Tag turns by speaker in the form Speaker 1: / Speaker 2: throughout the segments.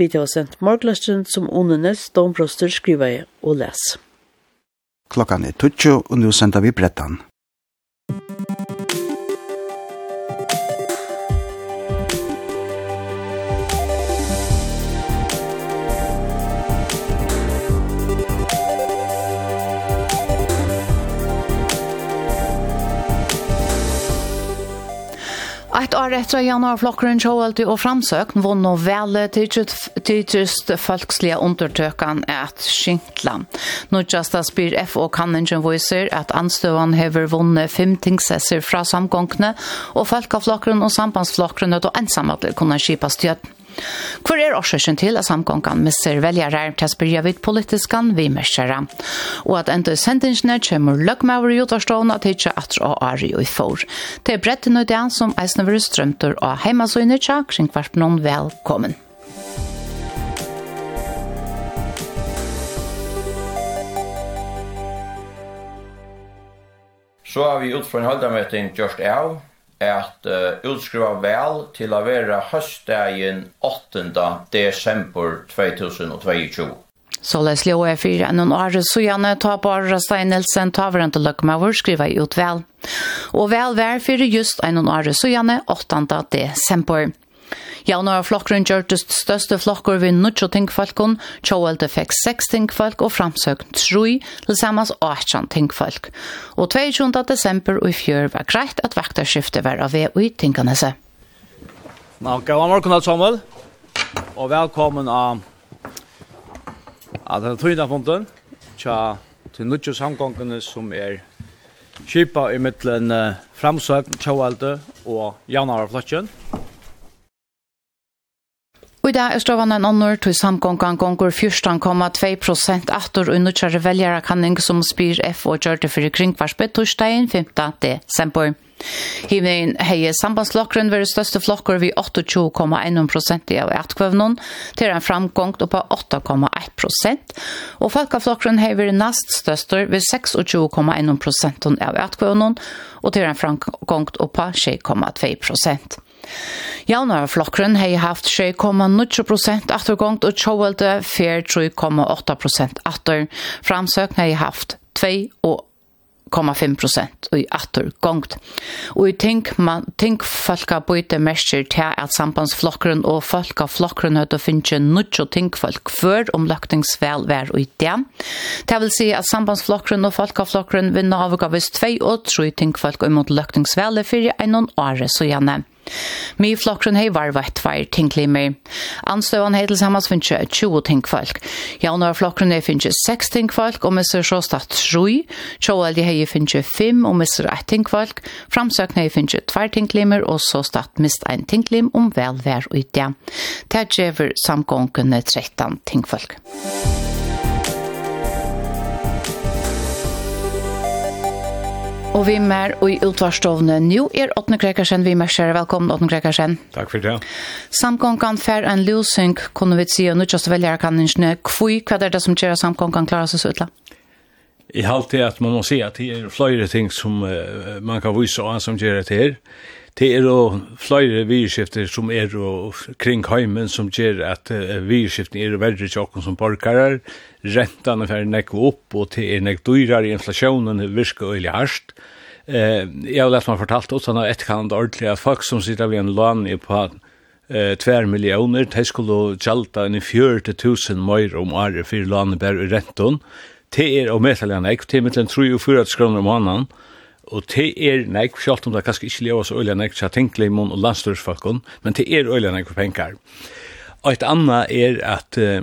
Speaker 1: Vi har sendt morgenløsten som Onenes domproster skriver og les.
Speaker 2: Klokkan er 20, og nå sender vi brettan.
Speaker 3: år etter januar flokkeren Kjåaldi og Framsøk vann og vele tidsust folkslige undertøkene at skintla. Nå spyr F og Kanningen viser at anstøvene hever vunnet fem tingsesser fra samgångene, og folkeflokkeren og sambandsflokkeren er ensamme til kunne skipa stjøtten. Hvor er årsøkjen til at samgången misser ser til å spørre vidt politiskan vi merskjæra, og at enda i sendingsene kommer løgmaver i utvarstående til ikke at å er i for. Det er bredt nøy det som eisne vil strømter og heimasøyne til kring hvert noen velkommen.
Speaker 4: Så har vi ut fra en halvdameting gjort av, at uh, utskriva vel til å være høstdagen 8. desember 2022.
Speaker 3: Så les leo er fyrir enn en åre så gjerne ta på Arra Steinelsen, ta hverandre til skriva ut vel. Og vel vær fyrir just enn en åre så gjerne 8. desember. Javnara flokkeren gjørtes største flokker ved nutjo tinkfalkon, Tjoelde fikk 6 tinkfalk og framsøkn 3, tilsammans 18 Tinkfolk. Og 22. desember i fjør var greit at vaktarskiftet var av ved i tinkanese.
Speaker 5: Nå, gav morgen alt sammen, og velkommen av at den tøyna funden, tja til nutjo samgångene som er kjipa i mittlen uh, framsøkn, tjaualde og jaunarflotjen.
Speaker 3: Og i dag er støvann en annor til samgångan gonger 14,2 prosent attor og nødgjere velgerakanning som spyr F og gjør det for kringkvarspe torsdagen 5. desember. Hivnein hei sambandslokren veri største flokker vi 28,1 prosent i av etkvøvnån, til en framgång oppa 8,1 prosent, og folkaflokren hei veri nast største vi 26,1 prosent av etkvøvnån, og til en framgång oppa 6,2 prosent. Javnare flokkren hei haft 3,9 prosent attergångt og tjåvelde fer 3,8 prosent atter. Framsøkn hei haft 2 og 0,5 prosent og i atter gongt. Og i tenk, man, tenk folka bøyte mestir til at sambandsflokkeren og folka flokkeren høyde finnes nødt og tenk folk før om løktingsvel vær og i det. Det vil si at sambandsflokkeren og folka flokkeren vinner avgavis 2 og 3 tenk folk imot løktingsvel er fyrir en åre så gjerne. Mye flokkron hei var vett var tinklimer. Anstøvan hei tilsammans finnes 20 tinkfolk. Jaunare flokkron hei finnes 6 tinkfolk, og misser så statt 7. Tjoaldi hei finnes 5, og misser 1 tinkfolk. Framsøkne hei finnes 2 tinklimer, og så statt mist 1 tinklim om velvær og idea. Det gjever samgångene 13 tinkfolk. Musikk Og vi mer og i utvarstovne. Nå er Åtne Krekersen, vi mer kjære. Velkommen, Åtne Krekersen.
Speaker 6: Takk for det.
Speaker 3: Samkongen fer en løsning, kunne vi si, og nå kjøst velgere kan ikke kvøy. Hva er det som gjør samkongen klarer seg utla?
Speaker 6: I halte at man må si at det er flere ting som uh, man kan vise av som gjør det her det er jo flere virskifter som er jo kring heimen som gjør at uh, virskiften er verre til oss som borgere. Rentene er nekk opp, og det er nekk dyrere. Inflasjonen virker øyelig hardt. Uh, jeg har lett meg fortalt også, han etterkant ordentlig at folk som sitter ved en lån i på eh, 2 millioner, de skulle gjelda en 40.000 mer om året for landet bare i renten. Det er å medtale han ekv, det er mittlen 3 og 4 kroner om måneden og te er nek, sjálft om det kanskje ikke leva så øyla nek, tja tenkleimon og landstyrsfalkon, men te er øyla nek for penkar. Og et anna er at uh,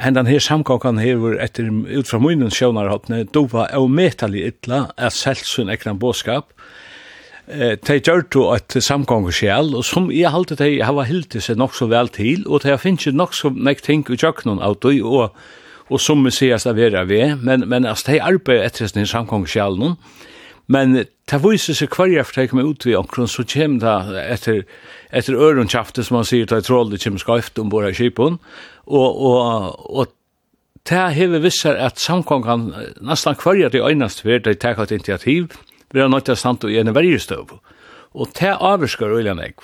Speaker 6: hendan her samkakan her var etter ut fra munnen sjånarhåttene var og metalig ytla at selsun ekran båskap, Eh, tei gjørt at et sjæl, og som jeg halte tei hava hilti seg nok så vel til, og tei finnst jo nok så nek ting i jøknun av tøy, og, og som vi sier at vera vi, men, men altså tei arbeid etter sin samgång sjæl Men det viser seg hver jeg fortekker meg ut i omkron, så kommer det etter, etter ørenkjaftet, som man sier, til det kommer skøyft om av kjipen, og, og, og det hever visser at samkongen nesten hver jeg til øynest ved det tar et initiativ, vi har nødt til å stande i en vergestøv. Og det avvirsker øyne jeg.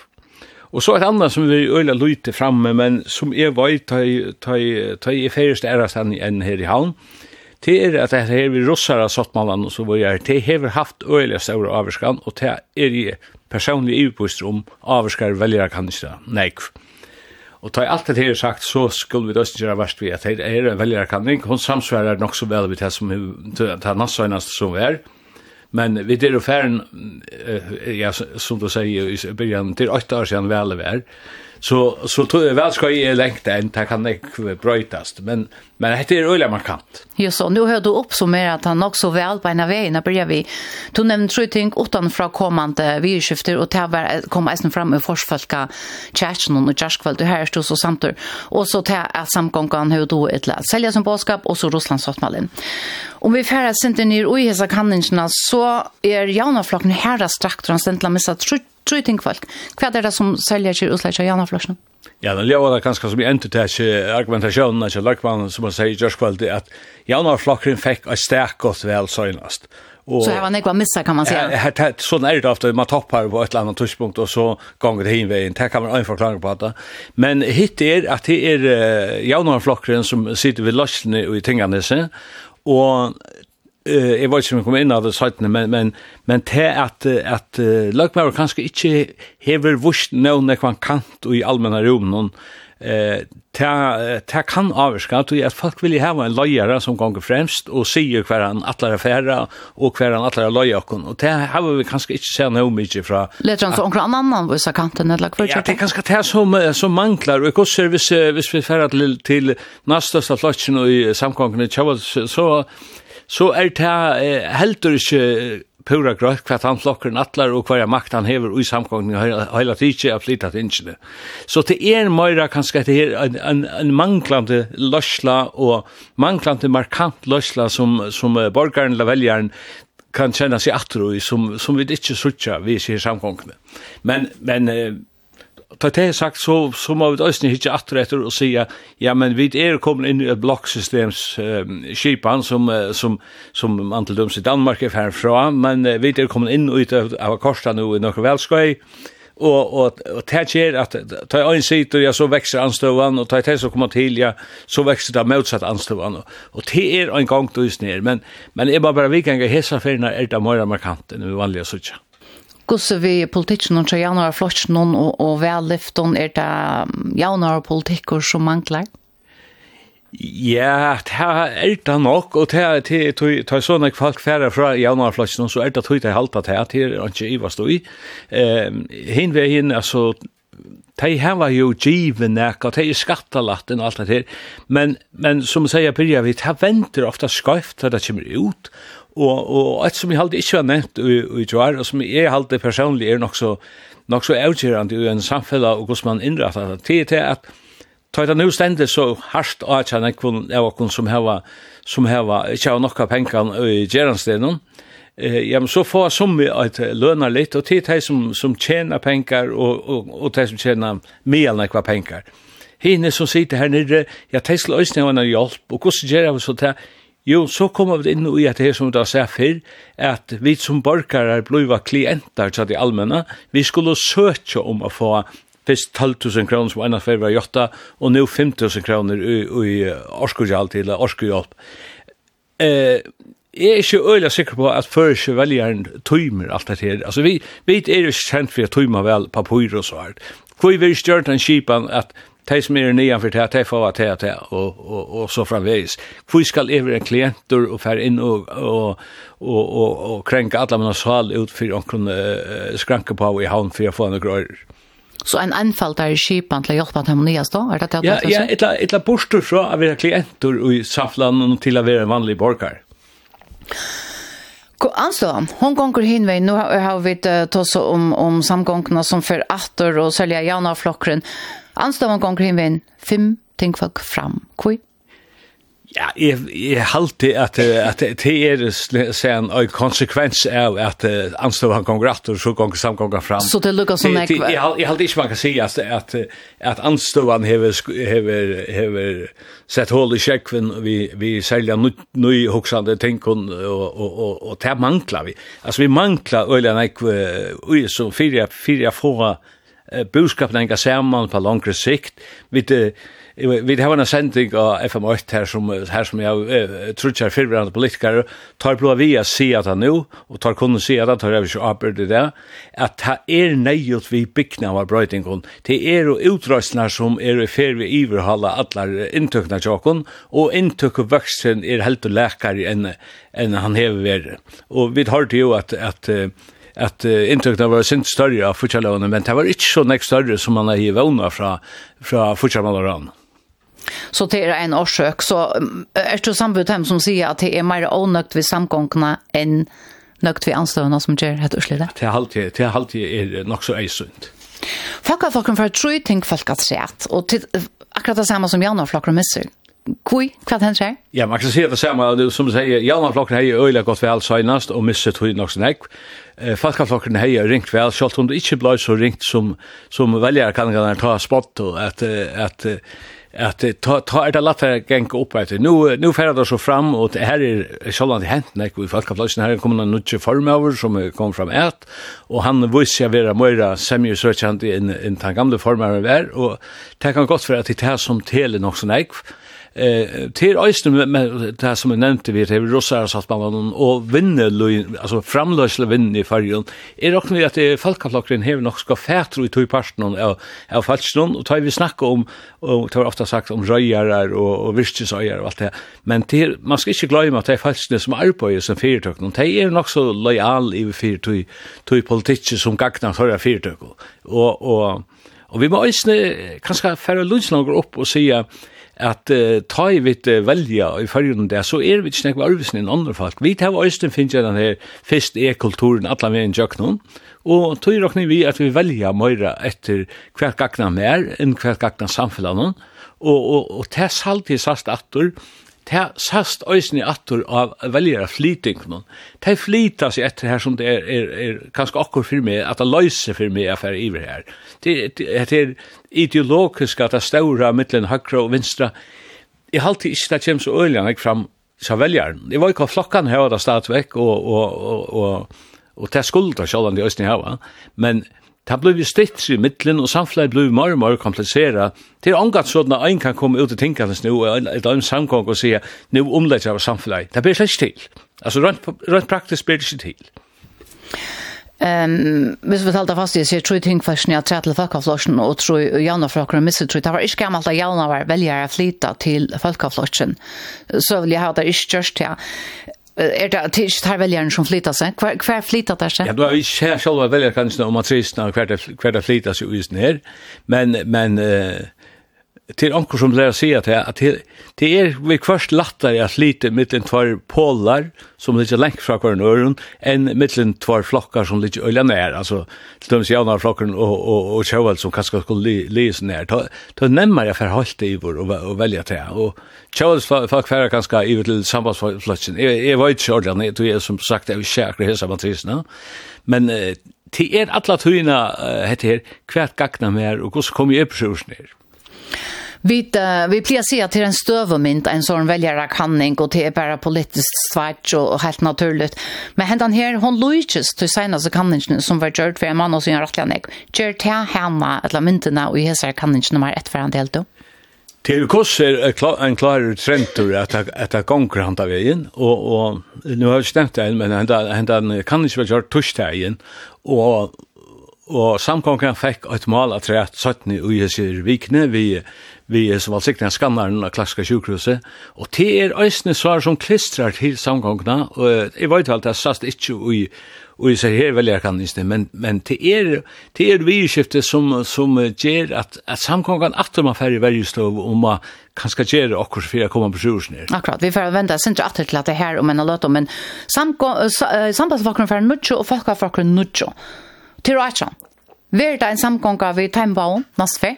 Speaker 6: Og så et annet som vi øyne lyter fremme, men som jeg vet, tar jeg ferdigst ærestan enn her i havn, det er at det her vi russar av Sottmannen og så var jeg, det har haft øyelig større avvarskan, og det er i personlig ivepåst om avvarskar velger kan ikke nekv. Og ta alt det her sagt, så skulle vi døsten gjøre verst vi at det er en velger kan ikke, hun samsvarer nok så vel vi til som til nassøgnast som vi er, men vi er jo færen, ja, som du sier i begynnelsen, til 8 år siden vel vi er, så så tror jag väl ska i längt än det kan det brötas men men det är öliga markant.
Speaker 3: Just så nu hör du upp så mer att han också väl på ena vägen när börjar vi. Du nämnde tror ting utan från kommande vi skifter och tar komma isen fram i forsfalka chatten och jaskvalt du här står så samt och så ta att samgången hur då ett läs sälja som boskap och så Rysslands svartmallen. Om vi färdas inte ner i hesa kanningarna så är jaunaflocken här där strakt och han ständla missa tror ting folk. Hva er det som selger ikke Janne Janafløsjen?
Speaker 6: Ja, det lever det ganske som i entertæsje argumentasjonen til Løkmannen som man sier i Gjørskvald, at Janafløkken fikk et sterk godt vel søgnast.
Speaker 3: Og, så her var nekva missa kan man säga.
Speaker 6: Här, sånn er det ofte, man toppar på et eller annet tidspunkt og så ganger det hinveien. Det kan man en forklaring på det. Men hitt er at det er uh, jaunarflokkeren som sitter ved løsene og i tinganisse og eh jag vet inte om jag kommer in av det sajten men men men te att att Lökmar kanske inte hever vurst någon när man kant och i allmänna rum någon eh ta ta kan avska att att folk vill ha en lojare som går främst och säger kvar han alla affärer och kvar han alla loja och och det har vi kanske inte sett något mycket från
Speaker 3: Lätt runt omkring annan vad så kanten eller kvar
Speaker 6: Ja det kanske det som som manglar. Och kost service vis vi färd till till nästa staflatchen och i samgången så så er det heldur ikke pura grøtt hva han flokker nattlar og hva makt han hever i samgångning heila tidsi av flytat innsene. Så det er møyra kanskje det er en, en, en manglande løsla og manglande markant løsla som, som borgaren eller veljaren kan kjenna seg atro i som, som vi ikke sutja vi ser samgångene. Men, men ta det er sagt, så, så må vi også ikke atter etter og si ja, men vi er kommet inn i et blokksystems um, kipan som, som, som man til døms i Danmark er herfra, men vi er kommet inn ut av korset nå i noen velskøy, og og og tær ger at ta ein situr ja så vekser anstøvan og ta det så koma til ja så vekser ta motsatt anstøvan og det er ein gang dus ner men men er bara vi kan ge hesa ferna er ta meira markant enn vi vanliga søkja.
Speaker 3: Hvordan vi politikken og januar flotsen og, og velliften, er det januar politikker som mangler?
Speaker 6: Ja, det er det nok, og det er sånn at folk færre fra jaunarflatsen, så er det tog det halte til, det er ikke i hva stod i. Hinn ved hinn, altså, de hava jo given nek, og de er skattalatten og alt det her, men, men som sier, Birja, vi, tar venter ofta skøyft til det kommer ut, Og, og et som jeg halte ikke var nevnt i Joar, og som jeg halte personlig er nok så, nok så avgjørende i en samfella og hvordan man innrattar det, det er til at Tøyt at nu stendet så hardt av at han er okkur som heva, som heva, ikke hava nokka penkan i gjerandstenen, eh ja men så får som vi att löna lite och tid här som som tjänar pengar og og og det som tjänar mer än vad pengar. Hinne som sitter här nere, jag tesla ösnen av en hjälp och hur gör vi så där? Jo, så kommer vi inn i at det som du har sett før, at vi som borgere bliva klienter til de allmänna, vi skulle søke om å få fyrst 12.000 kroner som ena før var gjøtta, og nå 5.000 kroner i, i årskursjalt til årskushjelp. Eh, jeg er ikke øyelig sikker på at før ikke veljeren tøymer alt det her. Altså, vi, vi er ikke kjent for å tøyme vel papyr og så her. Hvor vi er stjørt en kipan at de som er nye for det, de får det, det, og, og, og så framveis. Hvor skal jeg være en klienter og fære inn og, og, og, og, og krenke alle mine sal ut for noen uh, skranke på i havn for å få noen grøyre?
Speaker 3: Så en anfall der i skipan til å hjelpe dem nye stå? Er det det
Speaker 6: ja, ja, eller eller borster fra å være klienter i Safland til å være en vanlig borger.
Speaker 3: Anslå, hon gonger hinvei, nu har vi tås om, om samgångna som för attor och sälja jana flockren. Anstånd gonger hinvein fem tingfolk fram. Hvor?
Speaker 6: Ja, jeg, jeg halte at, at det er sen, en konsekvens av at anstod han gonger at og så gonger samgonger fram.
Speaker 3: Så det lukkar som ekve?
Speaker 6: Jeg, jeg halte ikke man kan si at, at, at anstod han hever, hever, hever sett hål i kjekven vi, vi selger nøy hoksande tenkon og, og, og, og det manglar vi. Altså vi manglar øyla ekve, ui som fyrja, jeg få uh, budskapen enga saman på langre sikt. Vi, vi har en sending av FM8 her som, her som jeg uh, er fyrverande politikere, tar blå vi å si at han nå, og tar kunne si at han tar jeg ikke arbeid i det, at det er nøyot vi bygna av brøytingen, Det er jo utrøysnar som er i fer vi iverhala allar inntøkna tjokken, og inntøkna vøksen er helt og lekar enn enn han hever. Og vi har jo at, at uh, at uh, inntrykna var sint større av futsalovene, men det var ikke så nek større som man har er i vevna fra, fra futsalmalerne.
Speaker 3: Så det er en årsøk, så er det sambud dem som sier at det er mer ånøkt ved samgångene enn nøkt ved anstøvende som gjør et utslitt?
Speaker 6: Det er alltid, det er alltid er nok så eisunt.
Speaker 3: har folk for tru ting folk har sett, og til, akkurat det samme som Janne og flokken misser. Kui, vad händer här?
Speaker 6: Ja, man kan si det samma som du Janne Jalna flocken har ju öjliga gått väl senast och misset hur nog snack. Eh falka flocken har ju ringt väl skott och inte blivit så ringt som som velger kan ta spott og at, at, at ta ta det lätt geng opp upp att nu nu fer det så fram og det här är självande hänt när vi falka flocken här kommer någon nutch form over som kom fram et, og han viser jag vara mera semi sökande in in den gamle formen var og det kan godt för at det er som tele nog snack eh till östen med det som jag nämnde vi det rossar satt man och vinner alltså framlösla vinner i färgen är också att det folkaflocken har nog ska färtro i två parten av av falsknon och tar vi snacka om och tar ofta sagt om röjarar och och virkesöjar och allt det men till man ska inte glömma att det är falskne som arbetar som företag de är nog så lojal i för två två politiker som gagnar för företag och och och vi må kanske färre lunch upp och säga at uh, ta i vitt uh, velja i fyrjun der, så er vi ikke nekva arvisen enn andre folk. Vi tar øysten finnes den her fyrst e-kulturen atla med en jøknun, og tog råkning vi at vi velja møyra etter hvert gagna mer enn hvert gagna samfellan, og, og, og tess halvtid sast attur, det sast øysene attor av veljere flyting noen. Det flyta seg etter her som det er, er, er kanskje akkur for meg, at det løser for meg affær iver her. Det, det, det er ideologisk at det ståra mittlen høyre og vinstra. Jeg halte ikke det kjem så øyelig han fram sa veljeren. Jeg var ikke av flokkan her og det og, og, og, og, og det skulder selv om de øysene her. Men Det blev vi stitt i mittlen og samfunnet blev mer og mer komplicerat. Det er omgatt sånn at en kan komme ut og tenke hans nå, og et annet samkong og säga nå omlägger jag samfunnet. Det blir släckt til. Altså, rent, rent praktiskt blir det ikke til.
Speaker 3: Ehm, hvis vi talte fast i seg, tror jeg ting først når jeg tre til Falkaflosjen og tror jeg Janne fra akkurat misset, tror jeg det var ikke gammelt at Janne var velger å flytte til Falkaflosjen. Så vil jeg ha det ikke gjørst, ja. Er det at ikke tar väljaren som flyttar sig? Kvar, kvar flyttar det sig?
Speaker 6: Ja, du har ikke själva väljarkansen om matriserna och hver, hver det flyttar sig i isen her. Men, men uh, till onkel som lär se att att det är vi först lättare att lite mellan två polar som ligger längt från varandra en mellan två flockar som ligger öliga nära alltså till jag några flockar och och och sjävel som kanske skulle läs ner ta ta nämmer jag för halt i vår och välja till och Charles för färra kanske i till sambandsflotchen är är vet jag inte det är som sagt är säkert hesa matrisen men till er alla tyna heter kvärt gagna mer och hvordan kommer jeg på sjön ner
Speaker 3: Vi uh, vi plejer se till en stövmynt en sån väljare kanning och det är bara politiskt svart och, och helt naturligt. Men händan här hon Luiges till senaste kanningen som var gjort för en man och sin rättliga nek. Gör det hemma alla mynterna och i hela kanningen nummer ett för en del då.
Speaker 6: Til koss er en klar trendur at at gongur handa vegin og og nu har eg stemt det men han han kan ikki vera tusch tuschtegin og og samkongen fekk et mal at rett 17 i hessir vikne vi, vi som var sikten skannaren av klassiska sjukhuset og det er eisne svar som klistrar til samkongna og jeg vet vel det er sast ikke ui Og jeg ser her velger kan men, men til er, til er virkifte som, som gjør at, at samkongen atter man færre vergestov og man kanskje gjør akkurat for å komme på sjursene.
Speaker 3: Akkurat, vi får vente sin atter til at det her om en løte, men sambandsfakkeren færre nudjo og folkfakkeren nudjo. Til Rajtjan. Vær det en samgånga vid Timebaum,
Speaker 6: Nasfe?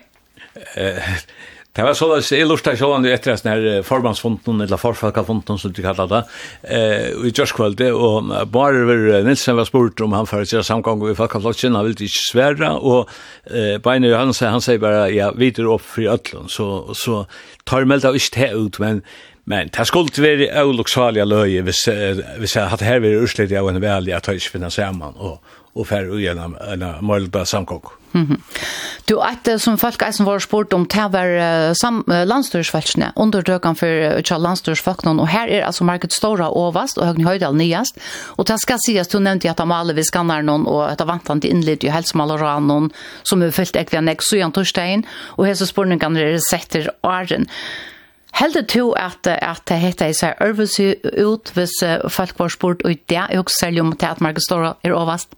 Speaker 6: Det var så att jag lustade själva nu efter den här förbandsfonden eller förfalkafonden som du kallar det eh, i Gjörskvölde och bara över Nilsen var spurt om han för sig samgång i Falkaflocken han ville inte svära och eh, Beine Johansson han säger bara ja, vi vidare upp för öllon så, så tar melda ut det ut men Men det skulle inte vara oloxaliga löje hvis, vi hvis jeg hadde her vært urslidig av en velja at jeg ikke finner sammen og, og fer og gjennom en målda samkokk.
Speaker 3: Mm -hmm. Du, et som folk eisen var spurt om, det var uh, landstyrsfeltsene, underdøkene for uh, landstyrsfeltsene, og her er altså market Stora overast og Høgne Høydal nyast, og det skal sies, du nevnte at Amale vi skanner noen, og at vantan til innlitt i helsemaleran noen, som er fyllt ekve nek sujan torsdagen, og hese spurningene er setter åren. Helt det to at at det heter i seg ærvelse ut hvis folk var spurt, og det er jo særlig om det at market Stora er overast?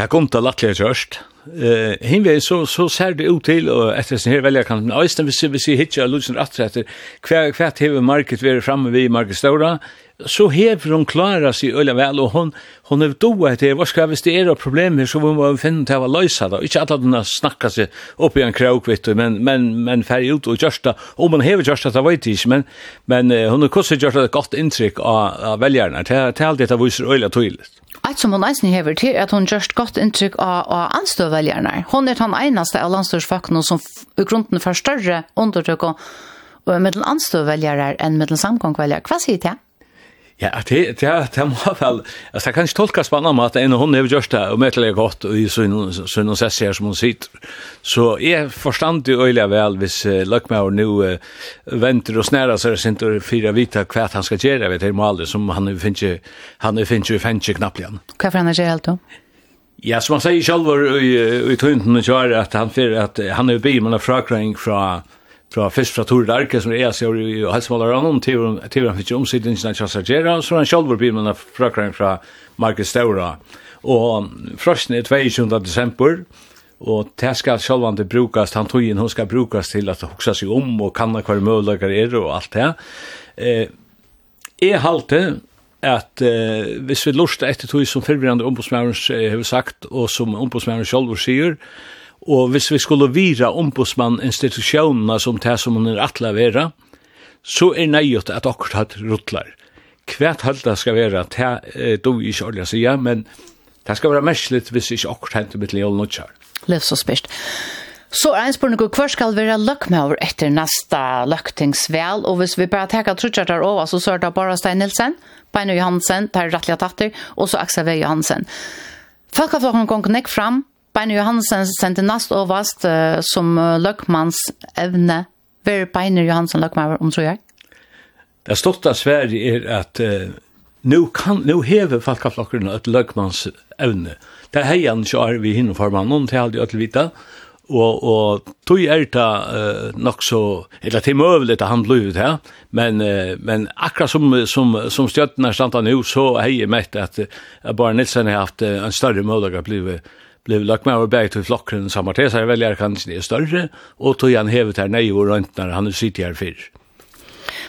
Speaker 6: Det kom til lattelig kjørst. Uh, hinvei så, så ser det ut til, og etter sin her velgerkanten, Øystein, hvis, vi jeg hitja, Lutsen Atretter, hva, hva hever market vært framme vi i Market Stora, så hever hun klara seg øyla vel, og hon hun er doa etter, hva skal hvis det er problemer, så må vi finne til å løysa det, ikke alle denne snakka seg opp i en krauk, vet du, men, men, men færre ut og kjørsta, og man hever kjørsta, det vet ikke, men, men uh, hun har kostet kjørsta et godt inntrykk av, av velgerne, til, til alt dette viser øyla tydelig.
Speaker 3: Eit som hon eisen hever til at hon gjørst godt inntrykk av, av anstøveljerne. Hon er den einaste av landstørsfakkene som i grunden får større undertrykk og, og middel anstøveljere enn middel samgångveljere. Hva sier det?
Speaker 6: Ja, det det det må väl. Alltså kan inte tolka på annat mat än hon har gjort det och medliga gott och så så någon ses här som hon sitter. Så är förstånd ju öliga väl vis Luckmauer nu väntar och snära så det inte fyra vita kvart han ska göra vet det mål som han finns ju han finns ju finns ju knappt igen.
Speaker 3: Vad för han gör helt då?
Speaker 6: Ja, som man säger själv i i tunten och kör att han för att han är bi med en frågring från fra fisk fra Tore Darke, som er seg i helsemåler av til han fikk omsidningen av Kjassar Gjera, så han selv var bilen av frakkeren fra Markus Staura. Og frosten er 22. desember, og det skal selv han brukast, han tog inn, hun skal brukast til at det seg om, og kan hva møllager er og alt det. Eh, jeg halte at eh, hvis vi lortet etter tog som forberedende ombudsmæren eh, har sagt, og som ombudsmæren selv sier, Og hvis vi skulle vira ombudsmann institusjonene som det som hun er atla vera, så er nøyot at akkurat hatt ruttlar. Kvært halda skal vera, det du ikke ordentlig sier, men det skal være merkelig hvis ikke akkurat hent mitt leol nutjar.
Speaker 3: Lev så spørst. Så er en spørning, hva skal være løkmaver etter neste løktingsvel? Og hvis vi bare tenker trutjar der over, så sør det bare Stein Nilsen, Beino Johansen, der er rettelig Tatter, og så Aksel V. Johansen. Folk har fått noen gang nekk fram, Beine Johansen sendte nast og vast uh, som uh, løkmanns evne. Hver Beine Johansen løkmann om tror jeg?
Speaker 6: Det stort av Sverige er at uh, nu, kan, nu hever falkaflokkerne et løkmanns evne. Det er heian kjær vi hinner hinne formannen til aldri at vita. Og, og tog er det uh, nok så, eller til møvelig til han blod her, men, uh, men akkurat som, som, som stjøttene er standa nå, så heier mett at uh, Bare Nilsen har haft uh, en større møvelig å bli uh, blev lagt med over til flokken samme til, så jeg velger kanskje det større, og tog han hevet her nøye og røntene han er sitt her fyr.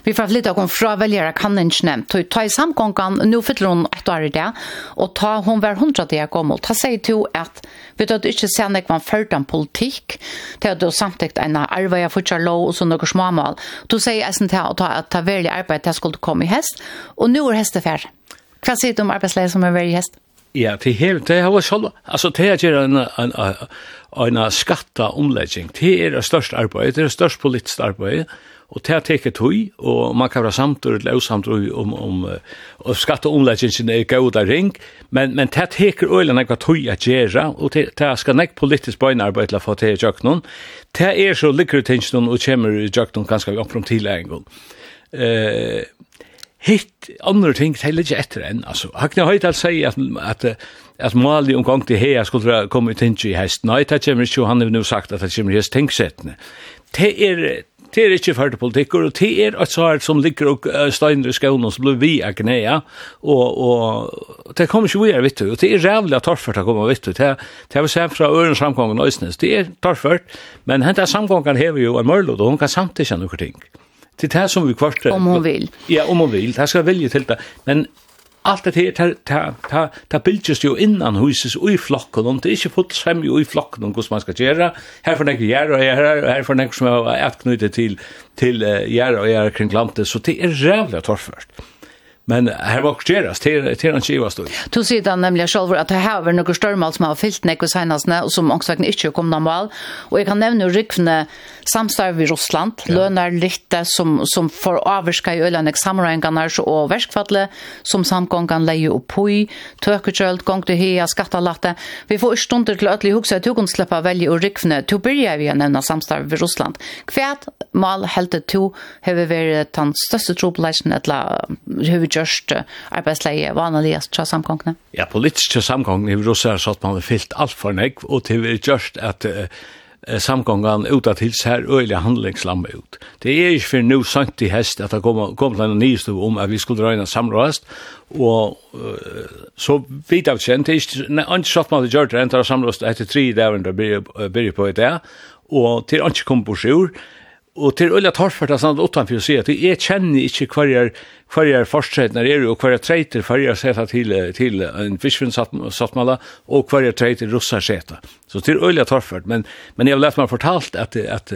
Speaker 3: Vi får flytta hon fra väljare kan inte nämnt. Ta, ta i samgången, nu fyller hon ett år i det. Och ta hon var hundra det jag gammel. Ta sig till att vi tar inte sen när man förde en politik. Ta att du samtidigt en arva jag fortsatt lov och så några småmål. Du säger att ta att ta, att ta väljare arbete jag skulle komma i häst. Och nu är hästet färd. Vad säger du om arbetsläget som är väljare häst?
Speaker 6: Ja, det her, det har vært sånn, altså det är gjør en, en, en, en skatta omlegging, det er det største arbeid, det er det største politisk arbeid, og det har teket høy, og man kan være samt eller avsamtur om, om, om skatta är er gauda ring, men, men det teker øyla nekva høy at gjøre, og det, det skal nek politisk bøynarbeid til å få til i jøknon, det er så ligger tingen og kommer i jøknon ganske opprom tileggen. Eh, hitt andre ting til ikke etter enn, altså. Hakna Høydal sier at, at, at Mali omgang til hea skulle komme til ikke i hest. Nei, det kommer ikke, og han har nu sagt at det kommer i hest tingsettene. Det er, det er ikke førte politikker, og det er et svar som ligger og steiner i skolen, og blir vi av knea, og, og det kommer ikke vi her, vet du, og det er rævlig at torført har kommet, vet du, det, det har vi sett fra øren samkongen og Øsnes. det er torført, men hentet samgången hever jo en mørlod, og hun kan samtidig kjenne noen ting. Det er det som vi kvart...
Speaker 3: Om hon vil.
Speaker 6: Ja, om hon vil. Det skal vilje til det. Men alt det här, det, det, det, det jo innan huset og i flokken, og det er ikke fullt sem jo i flokken om hvordan man skal gjøre. Her får nekker gjøre og gjøre, og her for nekker som er atknyttet til, til uh, gjøre og gjøre kring landet, så det er rævlig torført. Men här var också till till en skiva stod.
Speaker 3: Du sier da nemlig selv att det här var några stormal som har fyllt nekve och og som också inte kom noen mål. Och jag kan nämna Rykvne samstarv i Ryssland, ja. lønner lite som som för avvarska öland examrängarna så og värskfatle som samgångan leje på i, tökekjöld gong til hea skattalatte. Vi får stunder till ødelig huxa at du kan slippe välja och Rykvne. Du börjar vi nämna samstarv i Ryssland. Kvärt mål helt du har vi varit den största trobelisen eller har gjørst arbeidsleie vanlige til samgångene?
Speaker 6: Ja, politisk til samgångene i Russland så at man har fyllt alt for nek, og til vi gjørst at uh, samgångan utan til sær øyelig handlingslamme ut. Det er ikke for nu sant i hest at det kom, kom til en nyeste om at vi skulle røyna samrådast, og uh, så vidt av kjent, det er ikke, ikke sånn man har gjør det, enn tar samrådast etter tre dagen da blir på et det, og til ikke kom på sjur, og til øyla torfart at standa utanfyr å si at jeg kjenner ikke hverjar hverjar fortsetnar er og hverjar treiter hverjar seta til, til en fiskvinnsatmala og og hverjar treiter russar seta. Så til øyla torfart, men, men jeg har lett meg fortalt at, at,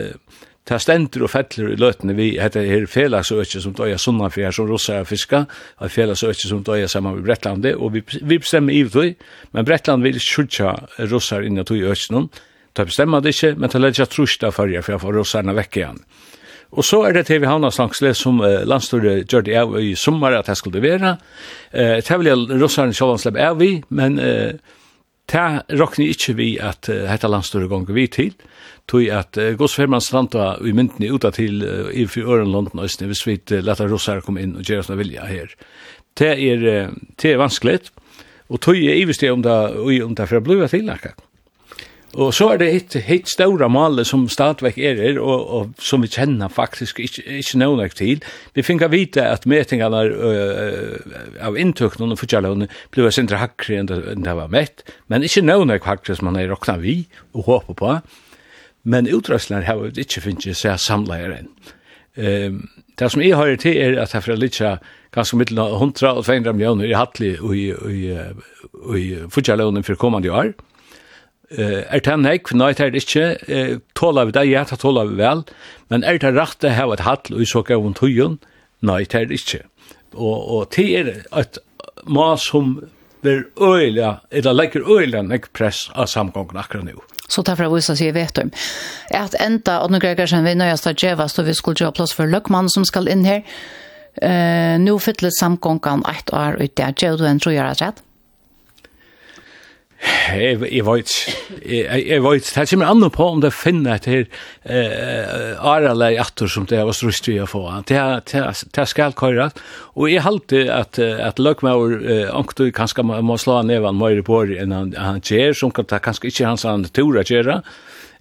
Speaker 6: ta stendur og feller i løtene vi heter her felagsøkje som døya sunnanfjær som russar og fiska, og felagsøkje som døya saman med brettlandi og vi, vi bestemmer i tøy, men brettland vil skjutja russar inn i tøy økjennom, Ta bestemma det ikke, men det legger trus der for jeg, for jeg får russerne vekk igjen. Og så er det til vi havna slangsle som eh, landstyret gjør det av i sommer at det skulle være. Uh, det vil jeg russerne selv slippe av i, men eh, det råkner ikke vi at uh, dette landstyret gonger vi til, tog at eh, godsfirman stranda i myndene uta til uh, i for øren London Østene, hvis vi uh, leta russere komme inn og gjøre sånne vilja her. Det er, uh, det er vanskelig, og tog er i hvis det om det, er det fra til akkurat. Og så er det et helt større male som stadigvæk er her, og, og som vi kjenner faktisk ikke, ikke noen til. Vi finner vite at metingene uh, av inntøkene og fortjellene ble sindre hakkere enn det, enn det var mett, men ikke noen hakkere som man er råknet vi og håper på. Men utrøsler har vi ikke finnet seg samleier enn. Um, det som jeg hører til er at jeg får litt ganske middelen av 100 og 200 millioner i hattelig og i, i, i, i for kommande år. Mm Eh, er det nek, nei, det er ikke, Uh, tåla vi det, ja, det tåla vi vel, men er det rett å ha et hatt og så gav hun tøyen? Nei, det er ikke. Og, og det er et ma som ver øyla, eller legger øyla nek press av samgången akkurat nå.
Speaker 3: Så tar fra vissa sier vet om. At enda och nu Gregersen vi nøyast av geva så vi skulle gjøre plass for Löckman som skal inn her. Eh, nå fytler samgången ett år ut der. Gör du en tror jeg rett?
Speaker 6: Jeg, jeg vet, jeg, jeg vet, det kommer an på om det finner et her uh, arale atter som det var oss vi å få. Det, det, det skal køyre. og jeg halte at, at løkmaur uh, anktu kanskje må slå nevan møyre på enn han, han gjør, som kan, kanskje ikke hans han tur å Uh,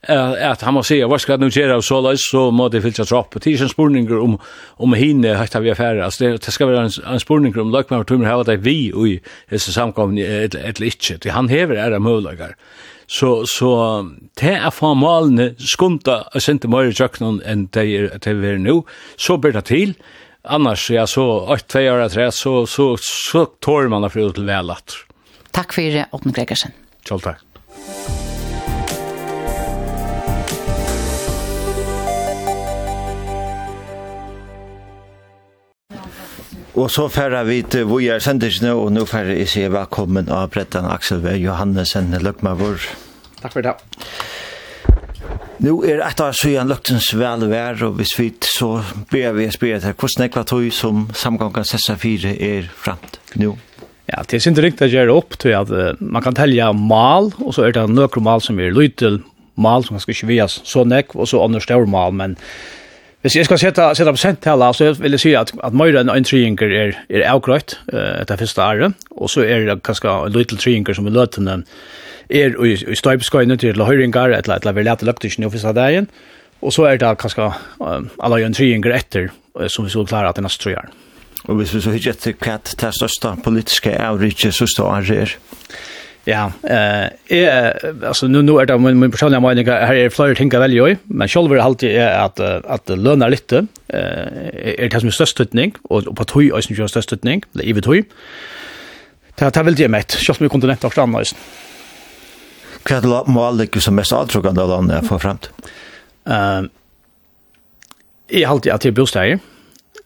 Speaker 6: at han må si, hva skal nu gjøre, och så løs, så må det måste filtra tropp ikke en spurningar om om hinne har vi affärer alltså det, det skal være en, en spurning om luck med tummer hva det vi i disse samkomne, eller, ett ikke. det han hever er är möjligar så så det te är formalen skunta sendte mer i jöknon enn det er til vi er nå. så blir det til. annars ja så 8 2 år 3 så så så tål man å få till välat
Speaker 3: Takk for det, Åtten Gregersen.
Speaker 6: Kjell takk.
Speaker 7: Og så færre vi til Vojar nå, og nå færre jeg sier velkommen av Brettan Aksel V. Johannesen Løkmavur.
Speaker 5: Takk for det.
Speaker 7: Nå er et av søyen løktens velvær, og hvis vi så ber vi å spørre til hvordan ekva tog som samgangen Sessa 4 er fremt nå.
Speaker 5: Ja, det er ikke riktig å gjøre opp til at uh, man kan telle mal, og så er det nøkromal som er lytel, mal som skal ikke vias så nekk, og så andre større mal, men Hvis jeg skal sette, sette prosenttala, så vil jeg si at, at mer enn en tryinger er, er avgrøyt uh, etter første året, og så er det kanskje en liten tryinger som er løtende er i, i støypeskøyene til høyringer, et eller annet vi lete løktisjen i første dagen, og så er det kanskje um, alle en tryinger etter, uh, som vi skal klare at det neste tryinger.
Speaker 7: Og hvis vi så hittet etter hva det største politiske avriket, så står det her.
Speaker 5: Ja, eh är alltså nu nu är det min min personliga mening här är fler tänka väl ju, men själv är alltid är att att löna lite eh är det som är störst tutning och på toj är som störst tutning, det är tui. Ta ta vill det med, själv med kontinent också annars.
Speaker 7: Kvad lat mål det som mest attraktivt av landet för framt.
Speaker 5: Eh är alltid att det bostad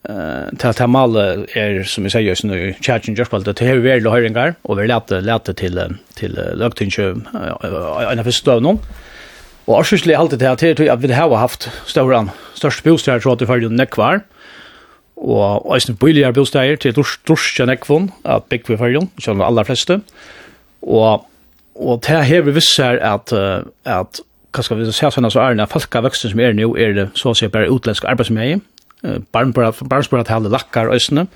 Speaker 5: eh ta ta mal är som vi säger nu charging just på det här vi vill höringar och vi lätte lätte till till löktingsjö en av förstånd och årsligt alltid det här till att vi har haft stora störst bostad, tror att det följer nekvar og eisen billigere bostad til dorske at av Bigvi Fyrjon, som de aller fleste. Og, og det her vi visser at, at hva skal vi se sånn, så er det folkavøksten som er nå, er det så å si bare utländsk arbeidsmøye, barnsbara-talet lakkar øysene.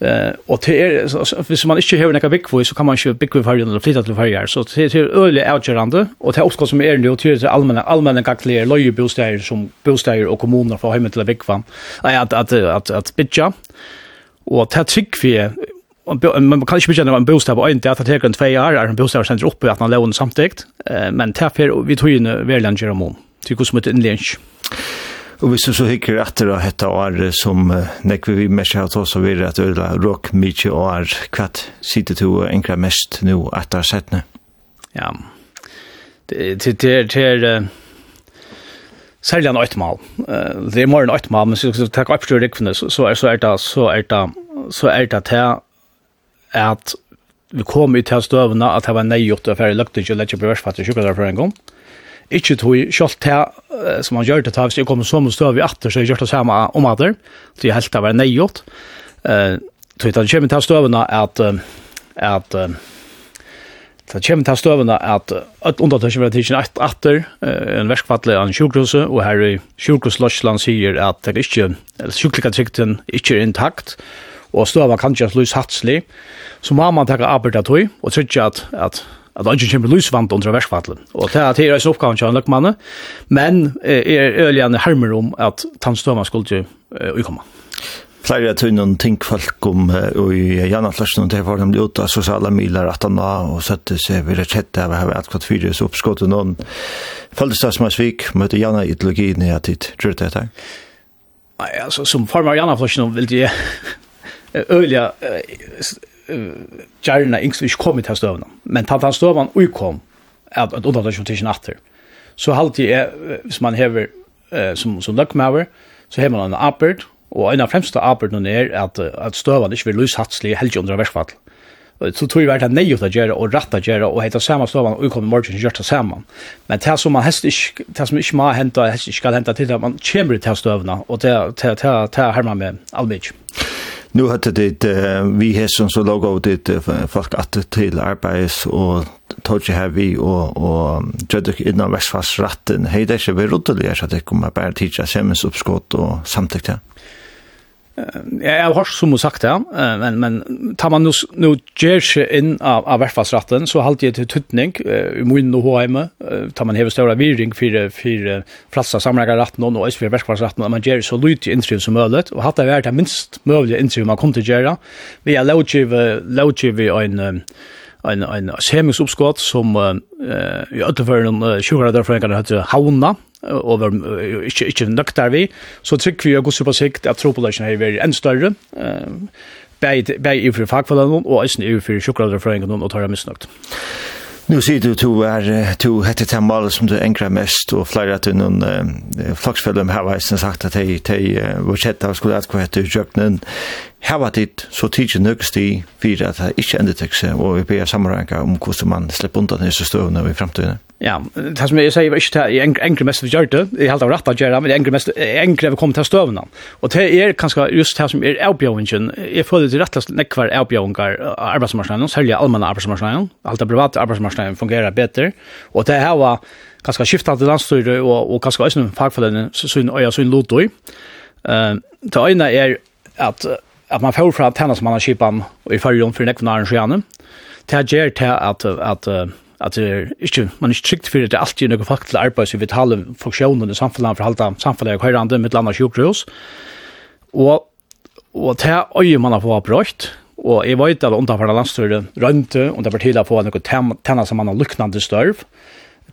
Speaker 5: Eh och det är så hvis man inte har några big voice så kan man ju big voice eller flytta till färger så det är öle outgerande och det är också som är nu till det allmänna allmänna kakler lojer bostäder som bostäder och kommuner för hemmet till big fan. Nej att att att att bitcha. Och det tycker vi man kan ikke bekänna en bostad på øynet, det er at det er en tvei år er en bostad som sender opp i at man lever lånar samtidigt men tappar vi tog inn tror ju verkligen til hvordan som ett inlänge.
Speaker 7: Og hvis du så hikker etter å hette år som uh, nekve vi mest har tatt oss av videre at øyla råk mykje år, hva sitter du enkla mest nå etter settene?
Speaker 5: Ja, det er til særlig en øytmal. Det er morgen øytmal, men hvis du tar opp til rikvene, så er det så er det så er det til at vi kom i til støvene at det var nøygjort og ferdig løktig og lett ikke bli versfattig sjukkerdag for en gang. Ikke tog kjølt til uh, som han gjør det til, hvis jeg kommer så mye støv i atter, så jeg gjør det samme om atter, Så jeg helt til å være nøygjort. Så det kommer til støvene at, at uh, Det kommer til støvende at et undertøkken vil tidsen et atter, en verskfattelig av en sjukhuset, og her i sjukhusløsland sier at det er ikke, sjukhusløsland ikke er intakt, og støvende kan ikke løse hatslig, så må man takke arbeid av tog, og trykker at, at at han ikke kommer lysvant under verskfattelen. Og det er hans oppgave til han løkmannen, men er øyene hermer om at tannstøma skulle ikke komme.
Speaker 7: Flere av tøynen ting folk om i Janne Atlersen og det var de ut av sosiale miler at han var og søtte seg ved rettette av her at kvart fire så oppskåttet noen føltes det som er svik møtte Janne ideologien i at dit gjør det her?
Speaker 5: Nei, altså som form av Janne Atlersen vil de øyelig uh, gjerne yngst ikke kom i til støvnen. Men tatt han støvnen uikom, at, at undan det ikke til natter. Så halvtid er, hvis man hever uh, som, som løkmaver, så hever man en apert, og en av fremste apertene er at, at støvnen ikke vil løshatslig helt under versfall. Så tror jeg vært at nei ut å gjøre, og rett å gjøre, og heter samme støvnen, og uikom i morgen, gjør det sammen. Men det som man helst ikke, det som ikke må hente, helst ikke skal hente til, at man kommer til støvnen, og det, det, det, det, det, det, det, det, det,
Speaker 7: Nu hade det uh, vi här som så låg av det uh, folk att till arbets och tog här vi och och gjorde innan västfast ratten. Hej där så vi rotade så att det kommer bara titta semens uppskott och samtidigt
Speaker 5: jeg har hørt som hun sagt det, ja, men men tar man nå gjør seg inn av av Värfasratten så halt det til tutning i mun och hemma tar man hever større viring for, for flassa samlingar ratten og også for för Värfasratten man gjør så lut i intriv som og hatt det vært det minst mulige intriv man kom till gjøre. Vi har låtgiv en en en semingsuppskott som eh i öllförn uh, därför kan hade hauna og var ikke, ikke nøkter vi, så trykker vi og gosser på sikt at tropoløsene har vært enn større, bare i for fagfallene og eisen i for sjukkeralderføringen og tar det misnøkt.
Speaker 7: Nu sier du to er to hette temmal som du enkrar mest og flere at noen uh, floksfellum har sagt at de, de uh, var kjett av skulle at hva hette i kjøpnen hava dit så tidsi nøkst i fyrir at det ikke endet seg, og vi ber sammenrenga om hvordan man slipper undan disse støvene i fremtiden.
Speaker 5: Ja, det som jeg sier var ikke det jeg enkre mest vi gjør det, jeg heldt av rett av gjøre, men jeg enkre mest, jeg vi kom til støvene. Og det er kanskje just det som er avbjøvingen, jeg føler det rettast nekvar avbjøvinger av arbeidsmarsnaden, særlig allmenn arbeidsmarsnaden, alt det private arbeidsmarsnaden fungerer bedre, og det her var kanskje skiftet til landstyret og, og kanskje også fagfølgene, sin øya, sin lotoi. Uh, det ene er at at man får fra tennis man har skipan i fyrjon for nekvna arrangerne, det er gjer til at, at, at at det er ikke, man er ikke trygt for at det er alltid noen folk til arbeid som vitale funksjoner i samfunnet for å holde samfunnet og høyrande med land av sjukhus. Og, og det er øye man har fått brøyt, og jeg vet at underfarna landstøyre rønte, og det var å få noen tennis som man har luknande størv,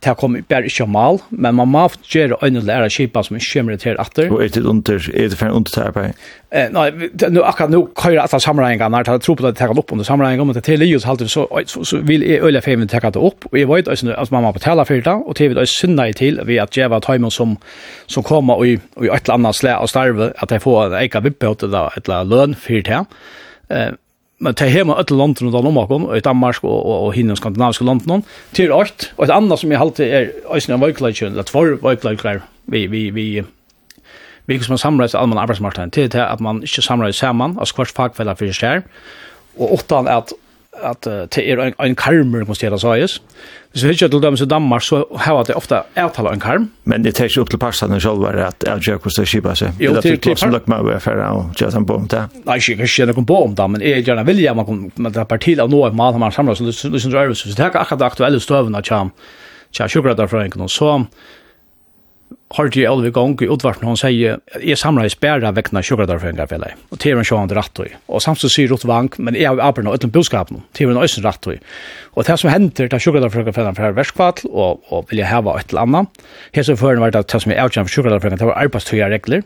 Speaker 5: det kommer bare ikke mal, men man må gjøre øyne og lære kjipa som ikke kommer til atter.
Speaker 7: Og er det under, er det for under terapeut?
Speaker 5: Eh, nei, nu, akkurat nå køyre alle sammenhengene, jeg tror på at jeg tar opp under sammenhengene, men til livet så, så, så, så vil jeg øyne femen ta det opp, og jeg vet også at mamma må betale for det, og til vil jeg synne til ved at jeg var tøymen som, som kommer og i, og i et eller annet slæ og starve, at jeg får en egen vippe til det, et eller lønn for det. Eh, men det hemma ett land runt om och i Danmark och og, og hinna skandinaviska landene, till åkt, och ett annat som jag alltid er øyne av vøykleikjøn, eller tvor vi, vi, vi, vi som samlas allmän arbetsmarknaden till til at man inte samlas samman altså hvert fagfeller för seg, og åttan er at det er en karmer, må stjela sægis. Hvis vi hittar til dem i Danmark, så har det ofta avtala en karm.
Speaker 7: Men det tar ikke opp til parstene selv, at avgjør hvordan det kjipa seg.
Speaker 5: Jo, det er
Speaker 7: som luck med over for å gjøre en bom til.
Speaker 5: Nei, jeg kjenner ikke på om det, men jeg gjerne vilja, man med det parti av noe, man har samlas så det er akkurat det aktuelle støvene til kjøkkerettarfrøyngen, og så har det alveg gång i utvarpen, hun sier, jeg samler i spæra vekkene sjukkerdarfengar felle, og til en sjående rattøy. samt samtidig syr Rutt vank men jeg har arbeidna og utlom budskapen, til en rätt rattøy. och det som hender til sjukkerdarfengar felle fra verskvall, og, og vil jeg heva et eller annet, helt som føren var det som jeg avkjent for det var arbeidstøya regler,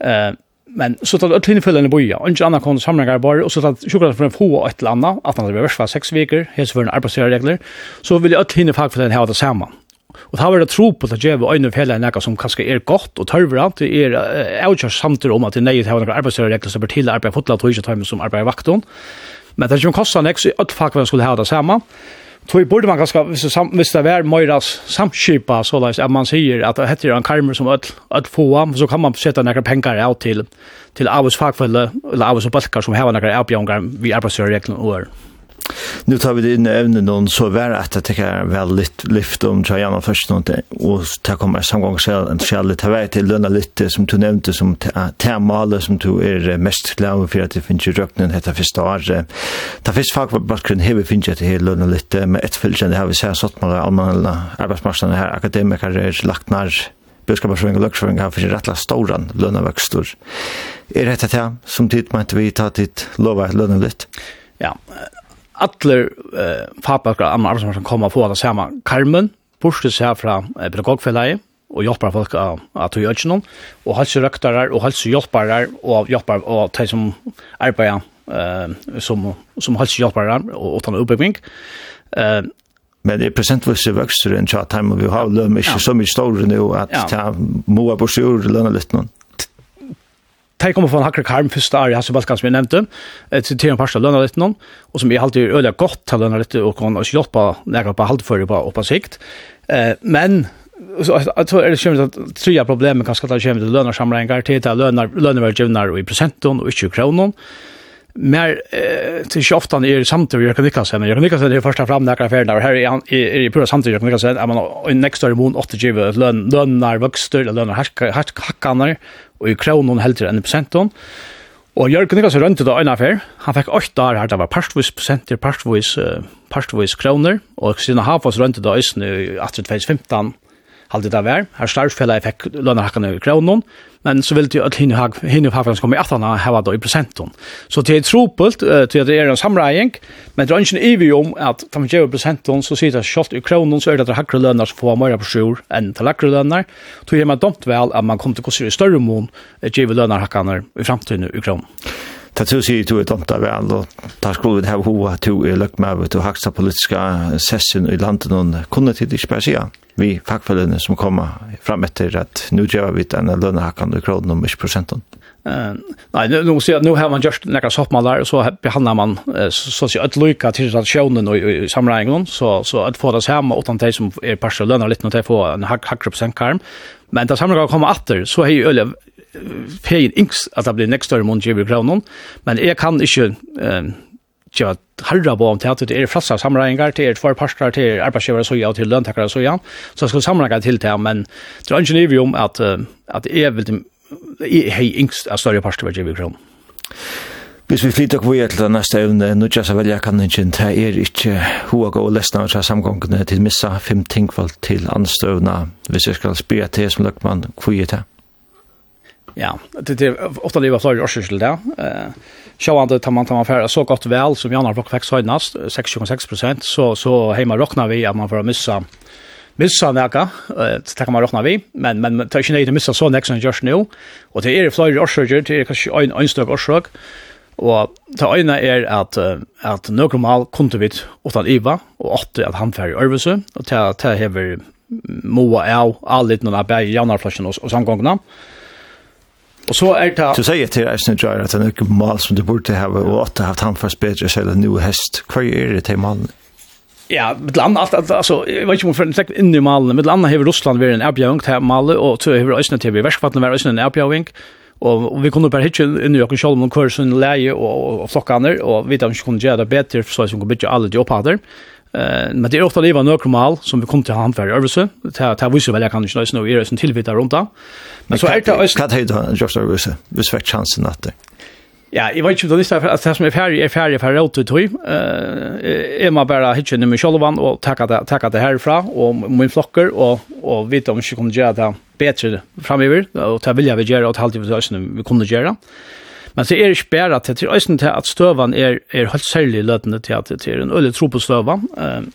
Speaker 5: eh men så tatt öll i boja, och ikke annet kom samlingar bara og så tatt sjukkerhet for en få og et eller annet, at han hadde vært seks viker, hese for en arbeidsregler, så hinna öll för den här det saman. Og það har vært tro på at det gjør øyne fjellet nekka som kanskje er godt og tørver alt. Det er avgjør samtidig om at det nøyet har noen arbeidsregler som blir til arbeid fotla og ikke tøyme som arbeid vakton. Men det er ikke kostar nek, så i ødt skulle ha det samme. Tog burde man ganska, hvis det var Møyras samskipa, så lais, at man sier at det heter en karmer som öll få, så kan man sätta några pengar av til, til avus fagfelle, eller avus og balkar som har några avbjørngar vi arbeidsregler og år.
Speaker 7: Nu tar vi det in i ämnen och så var att det tycker väldigt lyft om Trajana först och och ta kommer samgång själv en själv ta väg till löna lite som du nämnde som termaler som du är mest glad för att det finns ju röknen heter första året. Ta fisk vad på bakgrund här finns det här löna lite med ett fält det har vi så satt med allmänna arbetsmarknaden här akademiker är lagt när budskapsføring og løgsføring har fyrir rettla stóran lønavøkstur. Er dette det som tid mente vi ta tid lova lønavlitt?
Speaker 5: Ja, Atler eh, fagbakker andre arbeidsmarknader som kommer få det samme karmen, bortsett seg fra eh, pedagogfellet, og hjelper folk av at du gjør ikke noen, og helserøktere, og helsehjelpere, og hjelper og de som arbeider eh, som, som helsehjelpere, og, og tar oppbygging. Eh,
Speaker 7: Men det er presentvis i vøkster enn tja time, og vi har løn ikke så mye større nu, at ja. ta moa på sjur lønne litt noen.
Speaker 5: Tei kommer från Hacker hakker karm första år i Hasselbalkan som jeg nevnte, til Ett en första lönar lite någon och som är alltid öliga gott till lønner lite och kan også hjälpa nära på halvfører på, på sikt. Eh, men så jag tror det kommer att tre problem kanske att det kommer till lönesamlingar till att lönar väl och i procenten och inte kronan mer eh, til sjoftan er samtidig Jørgen Niklasen. Jørgen Niklasen er først og frem fram affæren, og her er han er, er pura samtidig Jørgen Niklasen. Er man en ekstra imon 8-20 lønner vøkster, lønner hackarna og i kronen helter enn prosenton. Og Jørgen Niklasen rønte da en affær. Han fikk 8 år her, det var partvis prosenter, partvis uh, partvis kroner, og siden Hafas rønte da østen i 1815 halde det vær. Her starvsfellet fikk lønnerhakkene i kronen, men så ville jo at hinne hakkene komme i atana hava da i prosenten. Så det er tropult til at det er en samregjeng, men det er ikke ivig om at 25 prosenten så sier det kjølt i kronen, så er det at hakre lønner som får mer på sjur enn til lakre lønner. Så er man dumt vel at man kommer til å se i større mån givet lønnerhakkene i fremtiden i kronen.
Speaker 7: Ta tu sig du är tomta väl och där skulle det ha hoa to i luck med att haxa politiska session i landet och kunde till det spæsia. Vi fackföreningar som kommer fram efter att nu gör vi den lönehackan och kronan om 20
Speaker 5: Eh nej nu måste jag nu har man just några soppmallar och så behandlar man så att säga ett lucka till relationen och i sammanhangen så så att få det hemma åt antal som är partiellt lönar lite när få får en hack hack sen karm men det samlar kommer åter så är ju öle feir inks at det blir nekst større mån gjever kronen, men jeg kan ikke um, tja harra på om til det er flassa samreiningar, til er tvær parskar, til er arbeidsgjever og soja, og til løntakar og soja, så jeg skal samreiningar til det, men det er ikke nivå om at, at jeg vil hei inks av større parskar gjever kronon.
Speaker 7: Hvis vi flytter kvar til det neste evne, nå tja så velja kan ikke, det er ikke hoa gå og lesna av samgångene til missa fem tingfall til anstøvna, hvis jeg skal spyr til som løkman kvar til det.
Speaker 5: Ja, det är ofta livet flera årsir till det. Eh Sjåan tar man tar man för så gott väl som Jannar Block faktiskt höjdnast 6,6 så så hemma rocknar vi att man får missa missa näka eh det kan man rocknar vi men men tar inte nöjd missa så nästa just nu och det är flera årsir det är kanske en en stök årsrök Og det ena er at, at Nøkrum mal kunde vi utan Iva, og åtte at han færre i Ørvese, og det, det hever Moa av, av litt noen av bæg i og, og samgångene. Og Och så är det
Speaker 7: Du säger till Eisner Jar att han är mal som du borde ha och att ha haft han för bättre så en nu häst. Kvar är det till malen?
Speaker 5: Ja, med land allt alltså jag vet inte om för en in i malen. Med land har Ryssland varit en erbjung till malen och så har Eisner till västvatten varit en erbjung. Och vi kunde bara hitta in i okken sjálf om kursen Läge och och og och vi tänkte om göra det bättre för bedre, så vi kunne bytja alla de opphader. Eh, men det är ofta leva några mal som vi kom till handfärg överse. Ta ta visst väl jag kan inte nu är det en tillvita runt där. Men så är det
Speaker 7: öst kat höjd just överse. Vi fick chansen att det.
Speaker 5: Ja, jeg vet ikke ju då nästa at det som är färdig är färdig för åt ut höj. Eh, är man bara hitchen med Shalvan och tacka det tacka det herfra, og min flokker, og, og vite om vi ikke kunne gjøre det bedre fremover, og det vil jeg vilja vi göra åt alltid vi kunde göra. Men det er ikke bare til til er øyne til at støvan er, er helt særlig løtende til at det er en øyelig tro på støvan, um,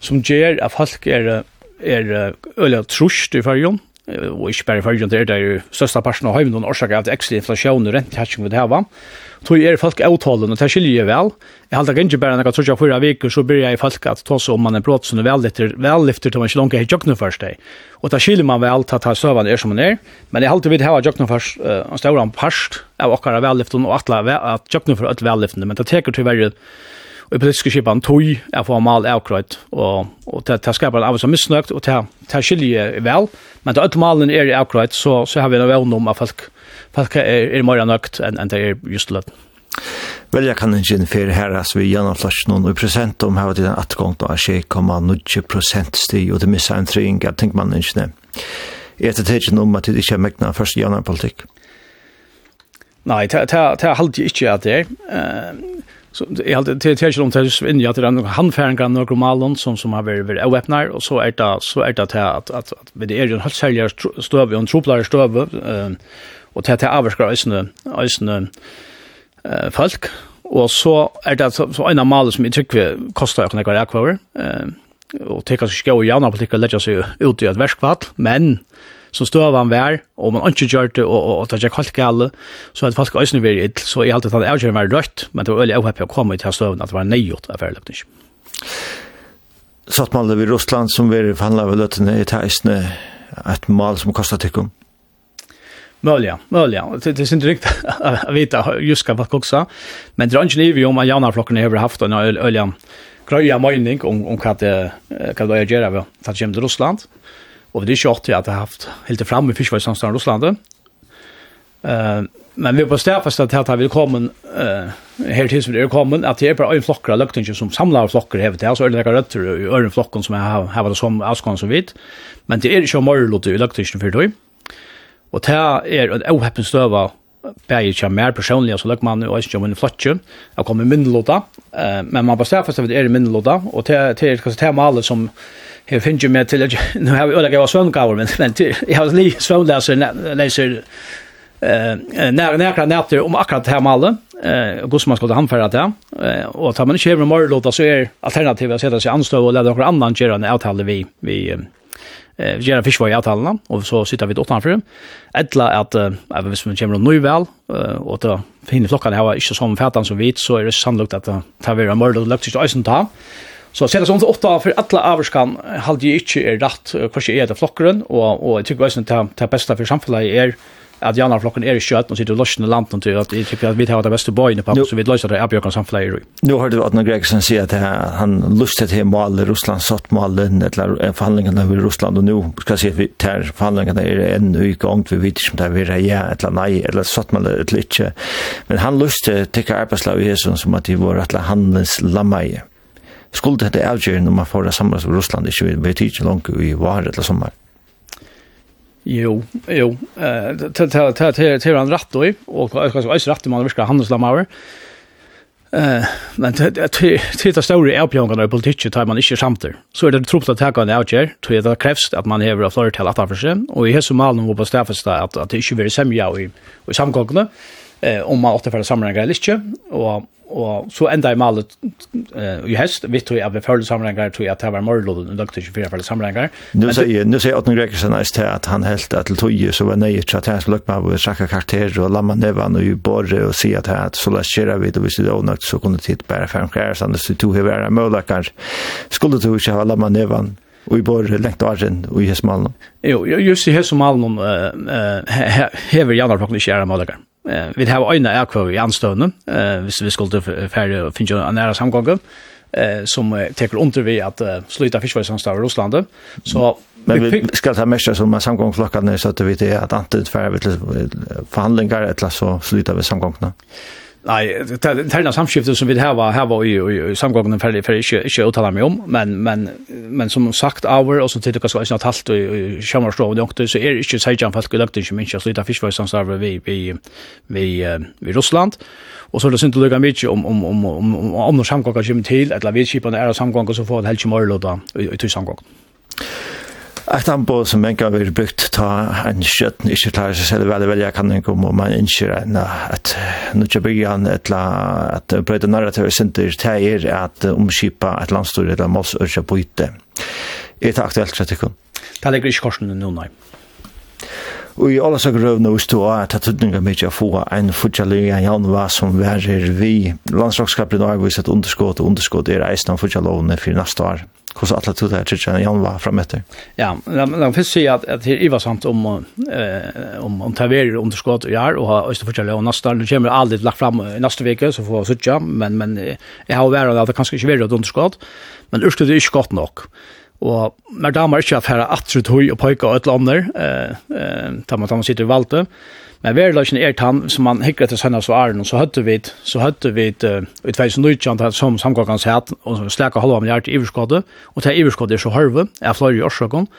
Speaker 5: som gjør at folk er, er øyelig trusht i fargen, og ikke bare i fyrir det er det største parten av høymen og årsaker av ekstra inflasjon og rentehatching vi det her Tog er folk avtalen, og det skiljer jeg vel. Jeg halte ikke bare når jeg tror jeg fyra viker, så blir jeg i folk at ta om man er brått som er vellifter, vellifter til man ikke langer i jøkken først deg. Og det skiljer man vel til at ta søvende er som man er. Men jeg halte vidt her jøkken først, en større parst av okkara velliften, og at jøkken for øde velliften, men det teker til verre og i politiske skipan tog er for mal avkrøyt, og, og det, det skapar av som misnøkt, og det, det skilje vel, men da alt malen er avkrøyt, så, så har vi en vevn om at folk, folk er, er mer nøkt enn enn det er just løtt.
Speaker 7: jeg kan ikke innføre her, altså vi gjennom gjennomflasjon noen og prosent om her til den atgångt da er 6,9 prosent sti og det misser en trying jeg tenker man ikke det. er det ikke noe om at det ikke er mekna først gjennom politikk?
Speaker 5: Nei, det er halvdig ikke at det er Så jag hade till till om till in jag hade några kan några malon som som har varit varit öppnar och så är det så är det att att att med det är ju en helt säljer stöv och en troplar stöv eh och till till avskrivna isne isne eh folk. Och så är det så en mal som i tycker kostar kan jag kvar eh och tycker sig skå och gärna på tycker lägga sig ut i ett verkvart men så stod han vær, og man ikke gjør det, og, og, og det er ikke helt gale, så hadde folk øyne vært ill, så jeg halte at det avgjøren var rødt, men det var veldig avhøpig å komme ut av støvan, at det var nøyot av færløpning.
Speaker 7: Satt man det ved Russland som vi forhandlet ved løttene i teisene, et mal som kostet tikkum?
Speaker 5: Mölja, mölja. Det, det är inte riktigt att veta just vad också. Men det är inte liv om att Janarflocken har haft en ölja gröja mening om, om vad det, vad det är att göra vid Tatsjem till Russland. Mm Och det ikke short at jag har haft helt til fram med fiskvårdssamstan i Ryssland. Uh, men vi er på stäfast at här har vi uh, eh här som det er kommet, at det er bare en flokker av löktingar som samler flokker här vet så är det några rötter i flokken som har har vært som avskående som vidt. Men det er ikke så mycket i löktingar for det. Og det är en ohappen stöva bæði ikkje mer personliga så løgman og ikkje om en flotje jeg kom i minnelåta men man bare stafast at det er i minnelåta og det er kanskje tema malet som Jeg finner ju med till att nu har vi olika sömngåvor men men jeg har lige sömnläser leser eh när när nätter om akkurat det her malet, alla eh går som man skulle hamfärda det och tar man inte över morgon låta så är alternativet att sätta sig anstå och lägga några annan göra en avtal vi vi eh göra fiskvåg i avtalen och så sitter vi åtta för ettla att även hvis vi kommer nu väl och då finner flockan här är inte som fätan som vit så är det sannolikt att ta vara morgon och lägga sig i ta Så ser senast under åtta för alla avskan hade ju inte är rätt kanske är det flockren och och jag tycker väl att det bästa för samhället är att Janar flocken är i kött och sitter lossna lampen till att jag tycker att vi har det bästa boyne på så vi löser det Abjörn samhället.
Speaker 7: Nu hörde vi att när Gregson säger att han lustet hem mål Ryssland satt mål den eller förhandlingarna med Ryssland och nu ska se vi tar förhandlingarna är en ny gång vi vet inte om det är ja eller nej eller satt man ett inte. Men han lustet tycker arbetslag i som att det var att han lamma skulle dette avgjøre når man får det samme som Russland, ikke vil bli ikke langt i vare eller sommer?
Speaker 5: Jo, jo. Det er han rett i, og jeg skal også rett i man virker handelslammer. Men til det store avbjørnene i politikken tar man ikke samtidig. Så er det tropt at det kan avgjør, tror jeg det kreves at man hever av flere til at for seg, og i hese malen må på stedfeste at det ikke vil semja i samkongene, om man återfører sammenhengen eller ikke, og og så enda i malet uh, i høst, vi tror at vi følger sammenhengar, tror jeg at det var morgenloven, og døkte 24 følger sammenhengar.
Speaker 7: Nå sier, nå sier Åtne Gregersen eist til at han helt at til tog, så var nøyert til at han skulle løkma av trakka karakterer og lamma nevan og i borre og si at at så la skjera vi og hvis det er ånøkt, så kunne tid bare fem kjæres, annars du tog hever mølakar, skulle du ikke ha lamma nevan og i bor lengt av arren og i hesmalen?
Speaker 5: Jo, just i hesmalen uh, hever janar faktisk ikke er mølakar eh vi har øyne er kvar i anstående eh hvis vi skulle færre finne en nære samgången, eh som teker under vi at uh, sluta fiskveisamstav i Russland så
Speaker 7: Men vi skal ta mest som samgångslokkene så att vi vet att antingen färre vi till förhandlingar eller så slutar vi samgångsna
Speaker 5: nei, det er noen samskifte som vi har var här var i i samgången for för ikke inte uttale meg om, men men men som sagt over, og som till det kanske inte halt i skämmarstråd och så er det inte så jag fast gulagt inte minst så lite fiskvårdsans vi vi vi vi Russland. Og så er det synd å lukke mye om om om om om om samgången kommer til, eller vi vi skipa när samgången så får det helt smörlåda i i samgången.
Speaker 7: Ett anbo som en gang vil brukt ta en skjøtten ikke klarer seg selv veldig veldig kan ikke om man innskjer en at nå ikke nødja bygjan eller at brøyde narrativet sinter teier at omskipa et landstore eller mås ørja bøyte. Er det aktuelt Kretikon?
Speaker 5: Det ligger ikke korsen nå, nei.
Speaker 7: Og i alle saker røvne og stå at det tøtninger mye å få en fortjallig av januar som værer vi. Landslagskapet i dag viser at underskått og underskått er eisen av fortjallovene for neste år hvordan alle tog det her, tror jeg, Jan var frem etter.
Speaker 5: Ja, la meg først si at, at det er sant om, eh, om, om taverer underskott i år og har øst og fortelle, og det kommer aldri lagt frem neste veke, så får så sitte, men, men jeg har vært at det kanskje ikke vært et underskott, men urskudd er ikke godt nok. Og mer damer ikke at her er atrutt høy og pøyke og et eller annet, eh, eh, tar man, man sitter i valgte, Men verlagen er tann som man hikker til sønne svaren, og så høtte vi, så høtte vi uh, i 2019 som samkåkan sett, og slæka halva milliard i iverskådet, og til iverskådet er så hørve, er flere i årsøkken.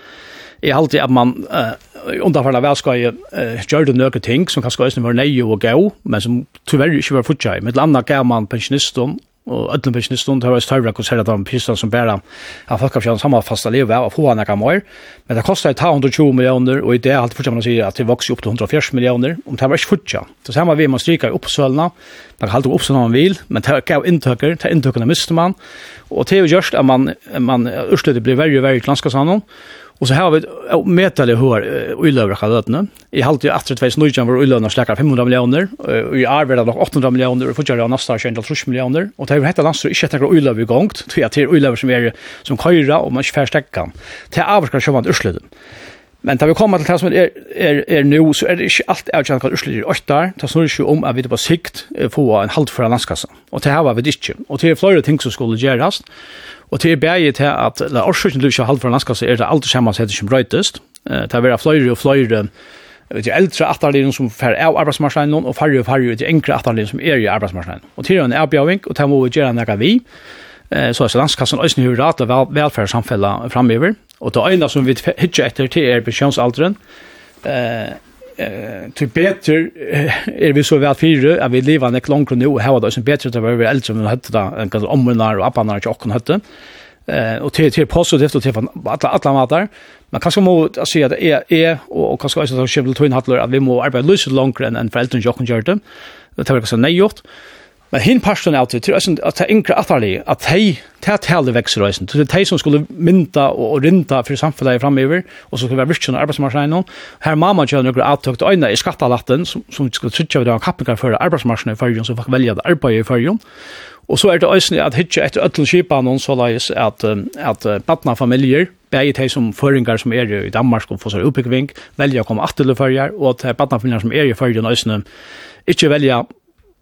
Speaker 5: Jeg har alltid at man uh, underfallet vel skal uh, gjøre noen ting som kanskje øyne var nøye og gøy, men som tyverre ikke var fortsatt. Med et annet gav man pensjonisten og öllum bæsni stund har vært større konsert at han pistan som bæra av folkafjøren samme fasta liv og få han ekka mer men det kostar 120 millioner og i det har fortsatt man at det vokser opp til 140 millioner om det var ikke fortsatt så samme vi man stryka i oppsølna man kan halte opp som man vil men det er gav inntøkker det er inntøkkerne mister man og det er jo gjørst at man, man urslutter blir verre verre til landskapsannen Och så här har vi metal i hår och illövra kallatna. I halt ju efter två snurjan var illövna släckar 500 miljoner och i arvela nog 800 miljoner och fortsätter nästa 20 miljoner och det har hetta landsor inte att illöva igång till att det som är som köra och man förstärker kan. Det avskar man urslut. Men da vi kommer til det som er, er, er nå, så er det ikke alt avgjørende hva Ørsler er åttar. Det snurrer ikke om at vi på sikt får en halvt fra landskassen. Og det har vi ikke. Og det er flere ting som skulle gjøres. Og det er bare til at la årsøkene du ikke har halvt fra landskassa er det alt sammen som heter som brøytest. Det er være flere og flere Det er eldre atterlinjen som fer av arbeidsmarsleinen, og færre og færre er det enkle atterlinjen som er i arbeidsmarsleinen. Og til er en avbjøring, og det må vi gjøre noe vi eh så så landskassan ösn hur rat av välfärdssamfälla framöver och det enda som vi hittar efter till er pensionsalderen eh eh till bättre är vi så väl fyra att vi lever en lång nu och har det som bättre att vara äldre som hade där en kanske omnar och apparna och kon hade eh och till till positivt och till alla alla matar. Man kanske må säga att är är och kanske också så skevt att vi må arbeta lite längre än för äldre och kon gjorde det tar vi så nej gjort Men hin personen alltid til at at inkra enkle at hei ta tale vekser reisen. til de som skulle mynda og rinda for samfunnet framover og så skulle være virkelig arbeidsmarknaden nå. Her mamma gjør noen avtøkt øyne i skattalatten som, som skulle trykke við det kappingar for arbeidsmarknaden i fargen så fikk velja det arbeidet i fargen. Og så er det øyne at hitje etter øtlen skipa noen så leis at, at patna familier bæði tei som føringar som er i Danmark og får seg oppbyggving, velja å komme atterlig førjar, og at patna familier som er i førjar nøysene ikke velja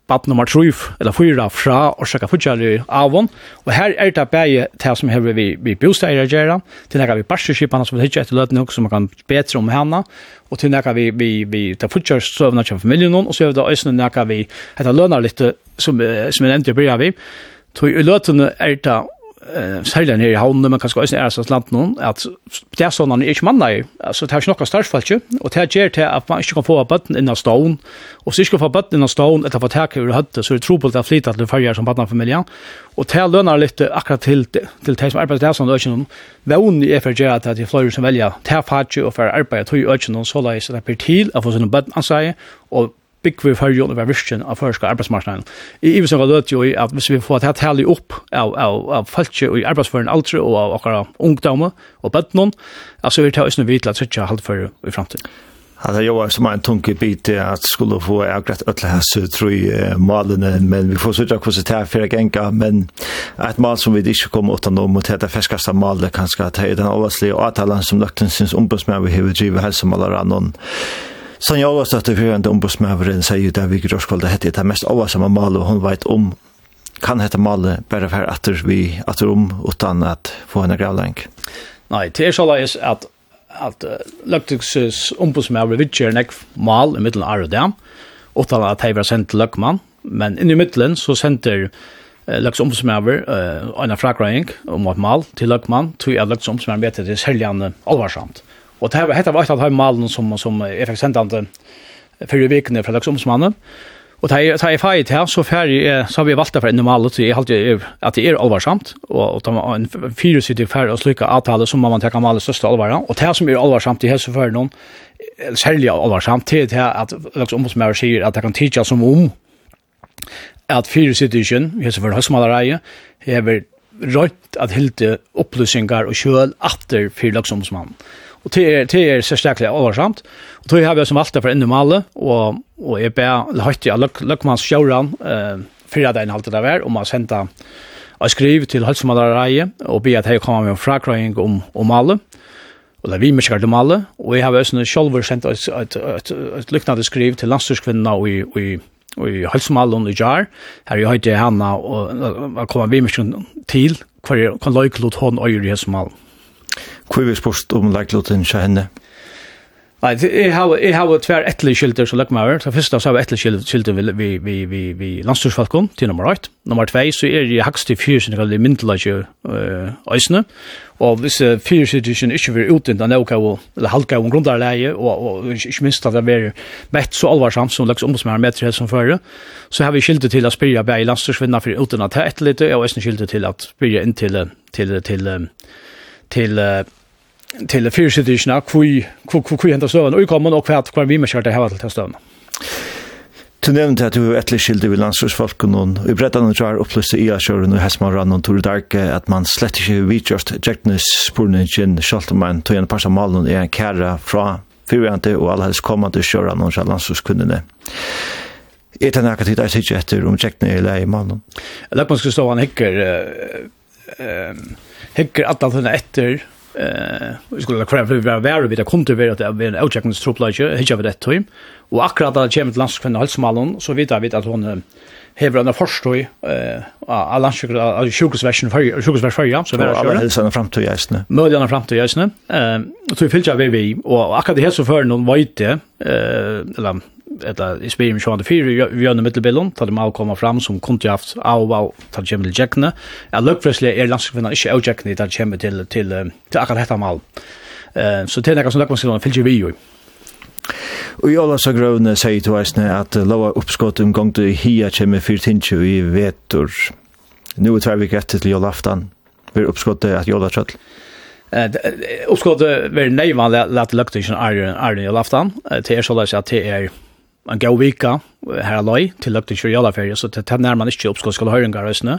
Speaker 5: bad nummer 3 eller 4 fra og orsaka futjali avon. Og her er det bæje til som hever vi, vi bosteier å gjøre, til nekka vi barskipene som vi hitje etter løtene som man kan betre om henne, og til nekka vi, vi, vi tar futjalsøvene til familien, og så er det også nekka vi etter lønner litt som, som jeg nevnte i byrja vi. Så i løtene er det eh sälja ner i havnen men kanske också är så slant någon att det är såna är inte manna ju alltså det har snackat starkt starkfall ju och det ger till att man inte kan få botten in av stone och så ska få botten in av stone att få täcka ur hade så det tror på att flytta till det som barnen familjen och det lönar lite akkurat till till det som arbetar där som då inte vån i för att att det flyger som välja ta täfhatje och för arbete och öknen så där så där till att få såna button ansäg och bygg vi fyrir og var virkjen av førska arbetsmarknaden. I ivis så løt ju att at hvis vi får et tali upp av, av, av falskje i arbeidsføren aldri och av okkara ungdommer og bøttnån, Alltså vi tar oss nu vidt at sittja för i framtiden.
Speaker 7: Ja, det var som en tunke bit at skulle få akkurat öll här så tror jag malen men vi får söka hvordan det här för gänga men et mal som vi ikke kommer åt ändå mot det färskaste malet kanskje, att det er den overslige avtalen som lakten syns ombudsmän vi har drivit hälsomalar noen Sanja Olasdøtter, fyrrende ombudsmøveren, sier jo det vi grørskvalde hette, det mest oversamme malet, og hun vet om kan hette malet bare for at vi atter om, utan at få henne gravleng?
Speaker 5: Nei, det er så såleis at at uh, løgtingsys ombudsmøver vidtjer nek mal i middelen av det utan at hei var sendt til løgmann, men inn i middelen så sender uh, løgts ombudsmøver uh, en fragrøying om et mal til løgmann, jeg at løgtingsombudsmøver vet at det er særlig alvarsamt. Og det här var et av de malen som, som jeg fikk sendt an til i veckan från Lagsomsmannen. Og ta ta i fight her så ferdig er så har vi valgt for en normal så jeg halte at det er alvarsamt og og ta en fire sitter fer og slukka avtale som man tar mal største alvara og det som er alvarsamt i helse for noen særlig alvarsamt til det at liksom om som er sier at det kan teacha som om at fire sider ikke, i helse for husmalareie hever rødt at hilte opplysningar og kjøl atter for liksom som Og det er, det er særlig oversamt. Og det har vi som alltid for innumale, og, og jeg ber, høyt jeg, Løkmanns Sjøran, eh, fyra dagen halte det var, om å sende og skrive til Halsmalareie, og be at jeg kommer med en frakrøying om, om alle, og det er vi med kjørt om alle, og jeg har også selv sendt et, et, et, et lykkende skriv til landstyrskvinnene i, i i Halsmalen i Jar, her jeg høyte henne og, og, og kommer vi med til hver kan løyklot hånd og i Halsmalen.
Speaker 7: Hvor vi spørst om leikloten til henne?
Speaker 5: Nei, jeg har jeg har tver ettlige skilter som løkker meg. Det første så har vi ettlige skilter vi vi vi vi vi landstyrsfalkon til nummer 8. Nummer 2 så er det hakst til fyr sin kallet myndelaje eh. Og hvis fyr situation ikke vil utdynt, den nok av eller halka av grundarleie og og ikke minst at det er mett så alvarsamt som løkker omsmær med til som før, Så har vi skilter til at spyrja bei landstorsvinna for uten at ettlige og eisne skilter til å spyrja inn til til til til til fyrsidisjene, hvor hentet støvende, og kommer nok og hva vi med kjørte her til støvende.
Speaker 7: Du nevnte at du er etterlig skilde ved landslagsfolken, og i brettene du har opplyst i Asjøren og Hesmaran og Tore Darke, at man slett ikke vidtjørst Jeknes sporningen, selv om man tog en par av malen er en kære fra fyrvjente og alle helst kommende kjøren og landsforskundene. Er det noe tid jeg sitter etter om Jekne eller i malen?
Speaker 5: Det er man skulle stå han hikker, hikker at han etter, eh vi skulle kvar för vi var vi där kom till att det var en outchecknings truplage hitcha vid det time och akkurat där kommer till landskvinna Halsmalon så vet vi att hon hever en forstøy av landsjukkerversen førja, så
Speaker 7: vera kjøret. Alle helsene
Speaker 5: framtøy eisne. Møljene framtøy eisne. Så vi fyllt vi vi, og akkurat det her så før noen vajte, eller eller i spyrir med 24 vi gjør mittelbillen, ta dem avkomma fram som kun haft av og ta dem til Jackne. Ja, løkprøslig er landskvinna ikke av Jackne, ta dem til, til, til akkurat hetta mal. Eh, så til nekka som løkmanskvinna fylgjer vi jo.
Speaker 7: Og i alla sagrøvne sier til veisne at lova oppskott om gong du hia kjemme fyrtintju i vetur. Nu er tvær vik etter til jolaftan. Vi er oppskottet at jola trøll.
Speaker 5: Eh uppskottet ver nei man lat lukta ikkje er er jolaftan. Til er såleis at det er en god vika her aløy til løgte kjørjala ferie, så det nærmer man ikke opp skal skal høyre en garøsne.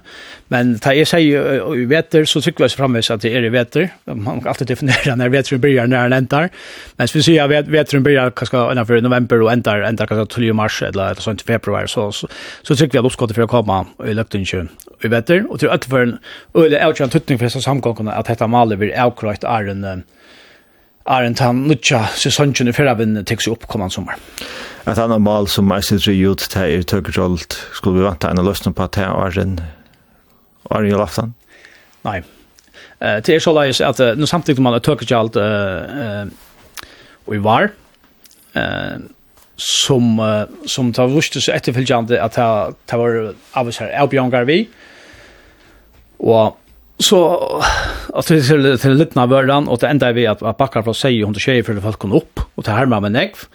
Speaker 5: Men da jeg sier i veter, så tykker oss fremvis at det er i veter. Man kan alltid definere når veteren byrjar når den endar. Men hvis vi sier at veteren byrjar kanskje innenfor november og endar, endar kanskje 12. mars eller et sånt februar, så, så, så tykker vi at oppskottet for å komme i løgte i veter. Og til øtfer en øyelig avkjøren tuttning for disse samgångene at dette maler blir avkrøyt er en er en tann nutja sesongen i fyrravinnen tekst opp kommande sommar.
Speaker 7: Et annet mål som jeg sitter i ut til er tøkkertjålt, skulle vi vant en løsning på at det var en Arjen Jolaftan?
Speaker 5: Nei. Uh, det er så leis at uh, nå samtidig man er tøkkertjålt uh, uh, og i var, uh, som, uh, som tar vurste så etterfølgende at det var av oss her, avbjørngar vi, og så at det til, til litt av vøren, og det enda er vi at, at bakkar fra seg, hun tjejer for det folk kom opp, og det her med meg, negv,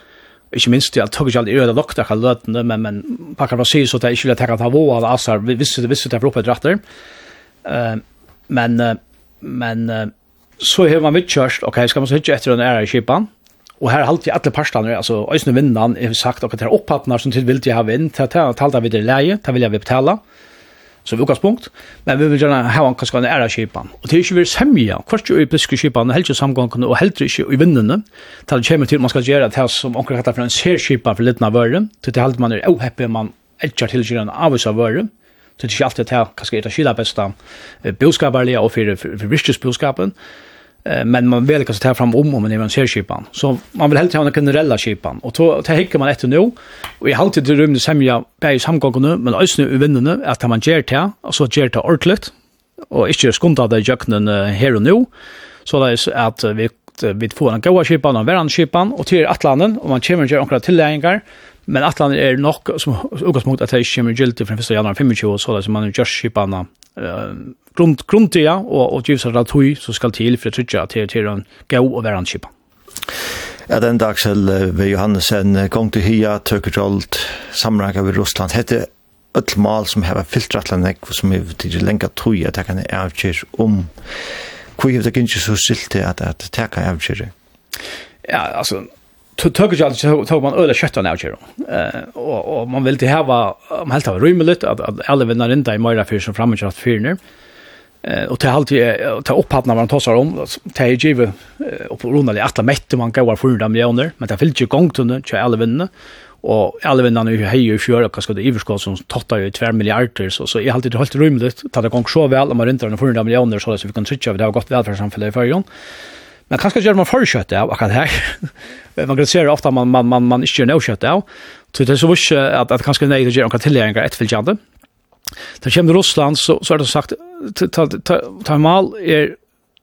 Speaker 5: Ikke minst, jeg tog ikke aldri øde lukta akkurat løtene, men, men pakker var sier så at jeg ikke ville tenke at han var av Asar, visste det, visste det for oppe dratter. Uh, men, uh, men, uh, så har man vidtjørst, ok, skal man så hitje etter den ære i kipan, og her halte jeg alle parstene, altså, øyne vinnan, jeg har sagt, ok, det er opphattene som til vil jeg ha vinn, til å ta, ta, ta, ta, ta, ta, ta, ta, betale, som utgangspunkt, men vi vil gjerne ha en kanskje en ære kipan. Og det er ikke vi semja, kvart jo i bliske kipan, og jo samgångene, og helst ikke i vinnene, til det kommer til man skal gjøre det som omkring hattar for en ser særkipan for liten av vøren, til det helst man er oheppig, man elkjar til gjerne avvis av vøren, til det ikke alltid til, kanskje er det skila besta, boskaparlige og for virkesboskapen, for, men man vill kanske ta fram om om man är en särskipan så man vill helt ha en generella skipan. Och då tar hickar man ett nu och i halt det rum det semja på samgångarna men ösnö vindarna att man ger till och så ger till ordlet och inte skonta det jöknen här och nu så det är att vi vi får en goda skipan och varann skipan och till Atlanten och man kommer göra några tilläggar men Atlanten är nog som utgångspunkt att det kommer giltigt från 1 januari 25 så där som man gör skiparna eh grund, grundtida og, og givs av tog så skal til for å trykke til, til en go og være anskipa.
Speaker 7: Ja, den dag selv ved Johannesen kom til Hia, Tøkerjold, sammenraget ved Russland. Hette öll mal som hefa filtratlan nek som hefa tidsi lenga tui at taka avgjir om kui hefa det gynnsir så silti at, at taka avgjir
Speaker 5: Ja, altså, tog jag alltså tog man öle köttan av kyrkan. Eh och och man vill till ha om helt av rymligt att att alla vinner inte i mera för som framåt att fyrner. Eh och till allt ta upp när man tossar om ta ju give upp på runda att mätte man går för dem miljoner men det fyllt ju gång till den till alla vinner och alla vinner nu hej ju för och ska det överskott som tottar ju 2 miljarder så så är alltid helt rymligt ta det gång så väl om man runt den för miljoner så så vi kan trycka vi det har gått väl för samhället i förgon. Men kanskje gjør man for kjøtt av akkurat her. man kan se ofte man, man, man, man ikke gjør noe kjøtt av. Så det er så ikke at, at kanskje nei, det gjør noen tilgjengere etterfølgende. Da kommer Russland, så, så er det sagt, ta mal er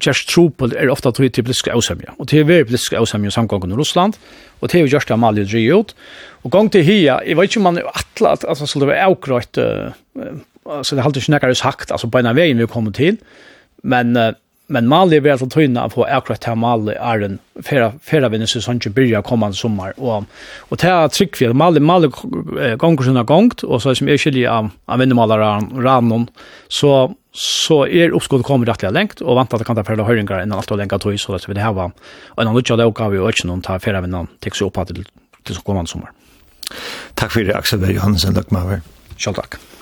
Speaker 5: Kjærs Trupel er ofta tog til politiske avsemja, og det er veldig politiske avsemja samgången i Russland, og det er jo Gjørs til Gjørst Amalie dryg ut, og gong til hia, jeg vet ikke om man er atle, at altså, skulle være avgrøyt, så det er alltid ikke nekkar sagt, altså på en av veien vi kommer til, men uh, men Mali blir så tøyna på akkurat til Mali er en fera fera i sesong som byrjar kommande sommer. og og til ta trick for Mali Mali gonger gongur har gongt og så er som er skilje av av vinnermalaren Ranon så så er uppskott kommer rettelig lengt og vant at det kan ta fela høyringar innan alt og lenka tøy så at vi det her var og en annen dag gav vi og ikke noen ta fera vinnan til seg opp til til kommande sommer.
Speaker 7: Takk for det, Aksel Berg Johansen Løkmaver.
Speaker 5: Sjálv takk.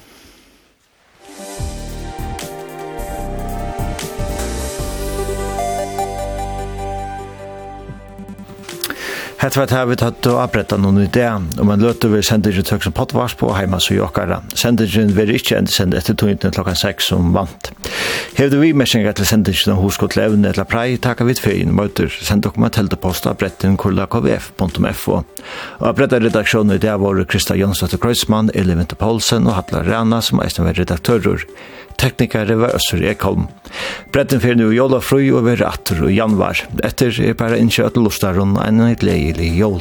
Speaker 7: Hetta var her vi tatt og abretta noen idé, og man løter vi sendingen tøk som potvars på heima så jokkara. Sendingen vil ikke enda sende etter tøyntene klokka 6 som vant. Hevde vi messinga til sendingen av hoskot levende eller prei, takka við fein, møter send dere med teltepost abretten kurla Og abretta redaksjonen i det var Krista Jónsdóttir Kreuzmann, Elin Vinter Poulsen og Hatla Rana som eisen var redaktører. Teknikere var Øsser Ekholm. Bretten fyrir nu jola fru og vi rattur og januar. Etter er bare innkjøtt lustar og en gledelig jol.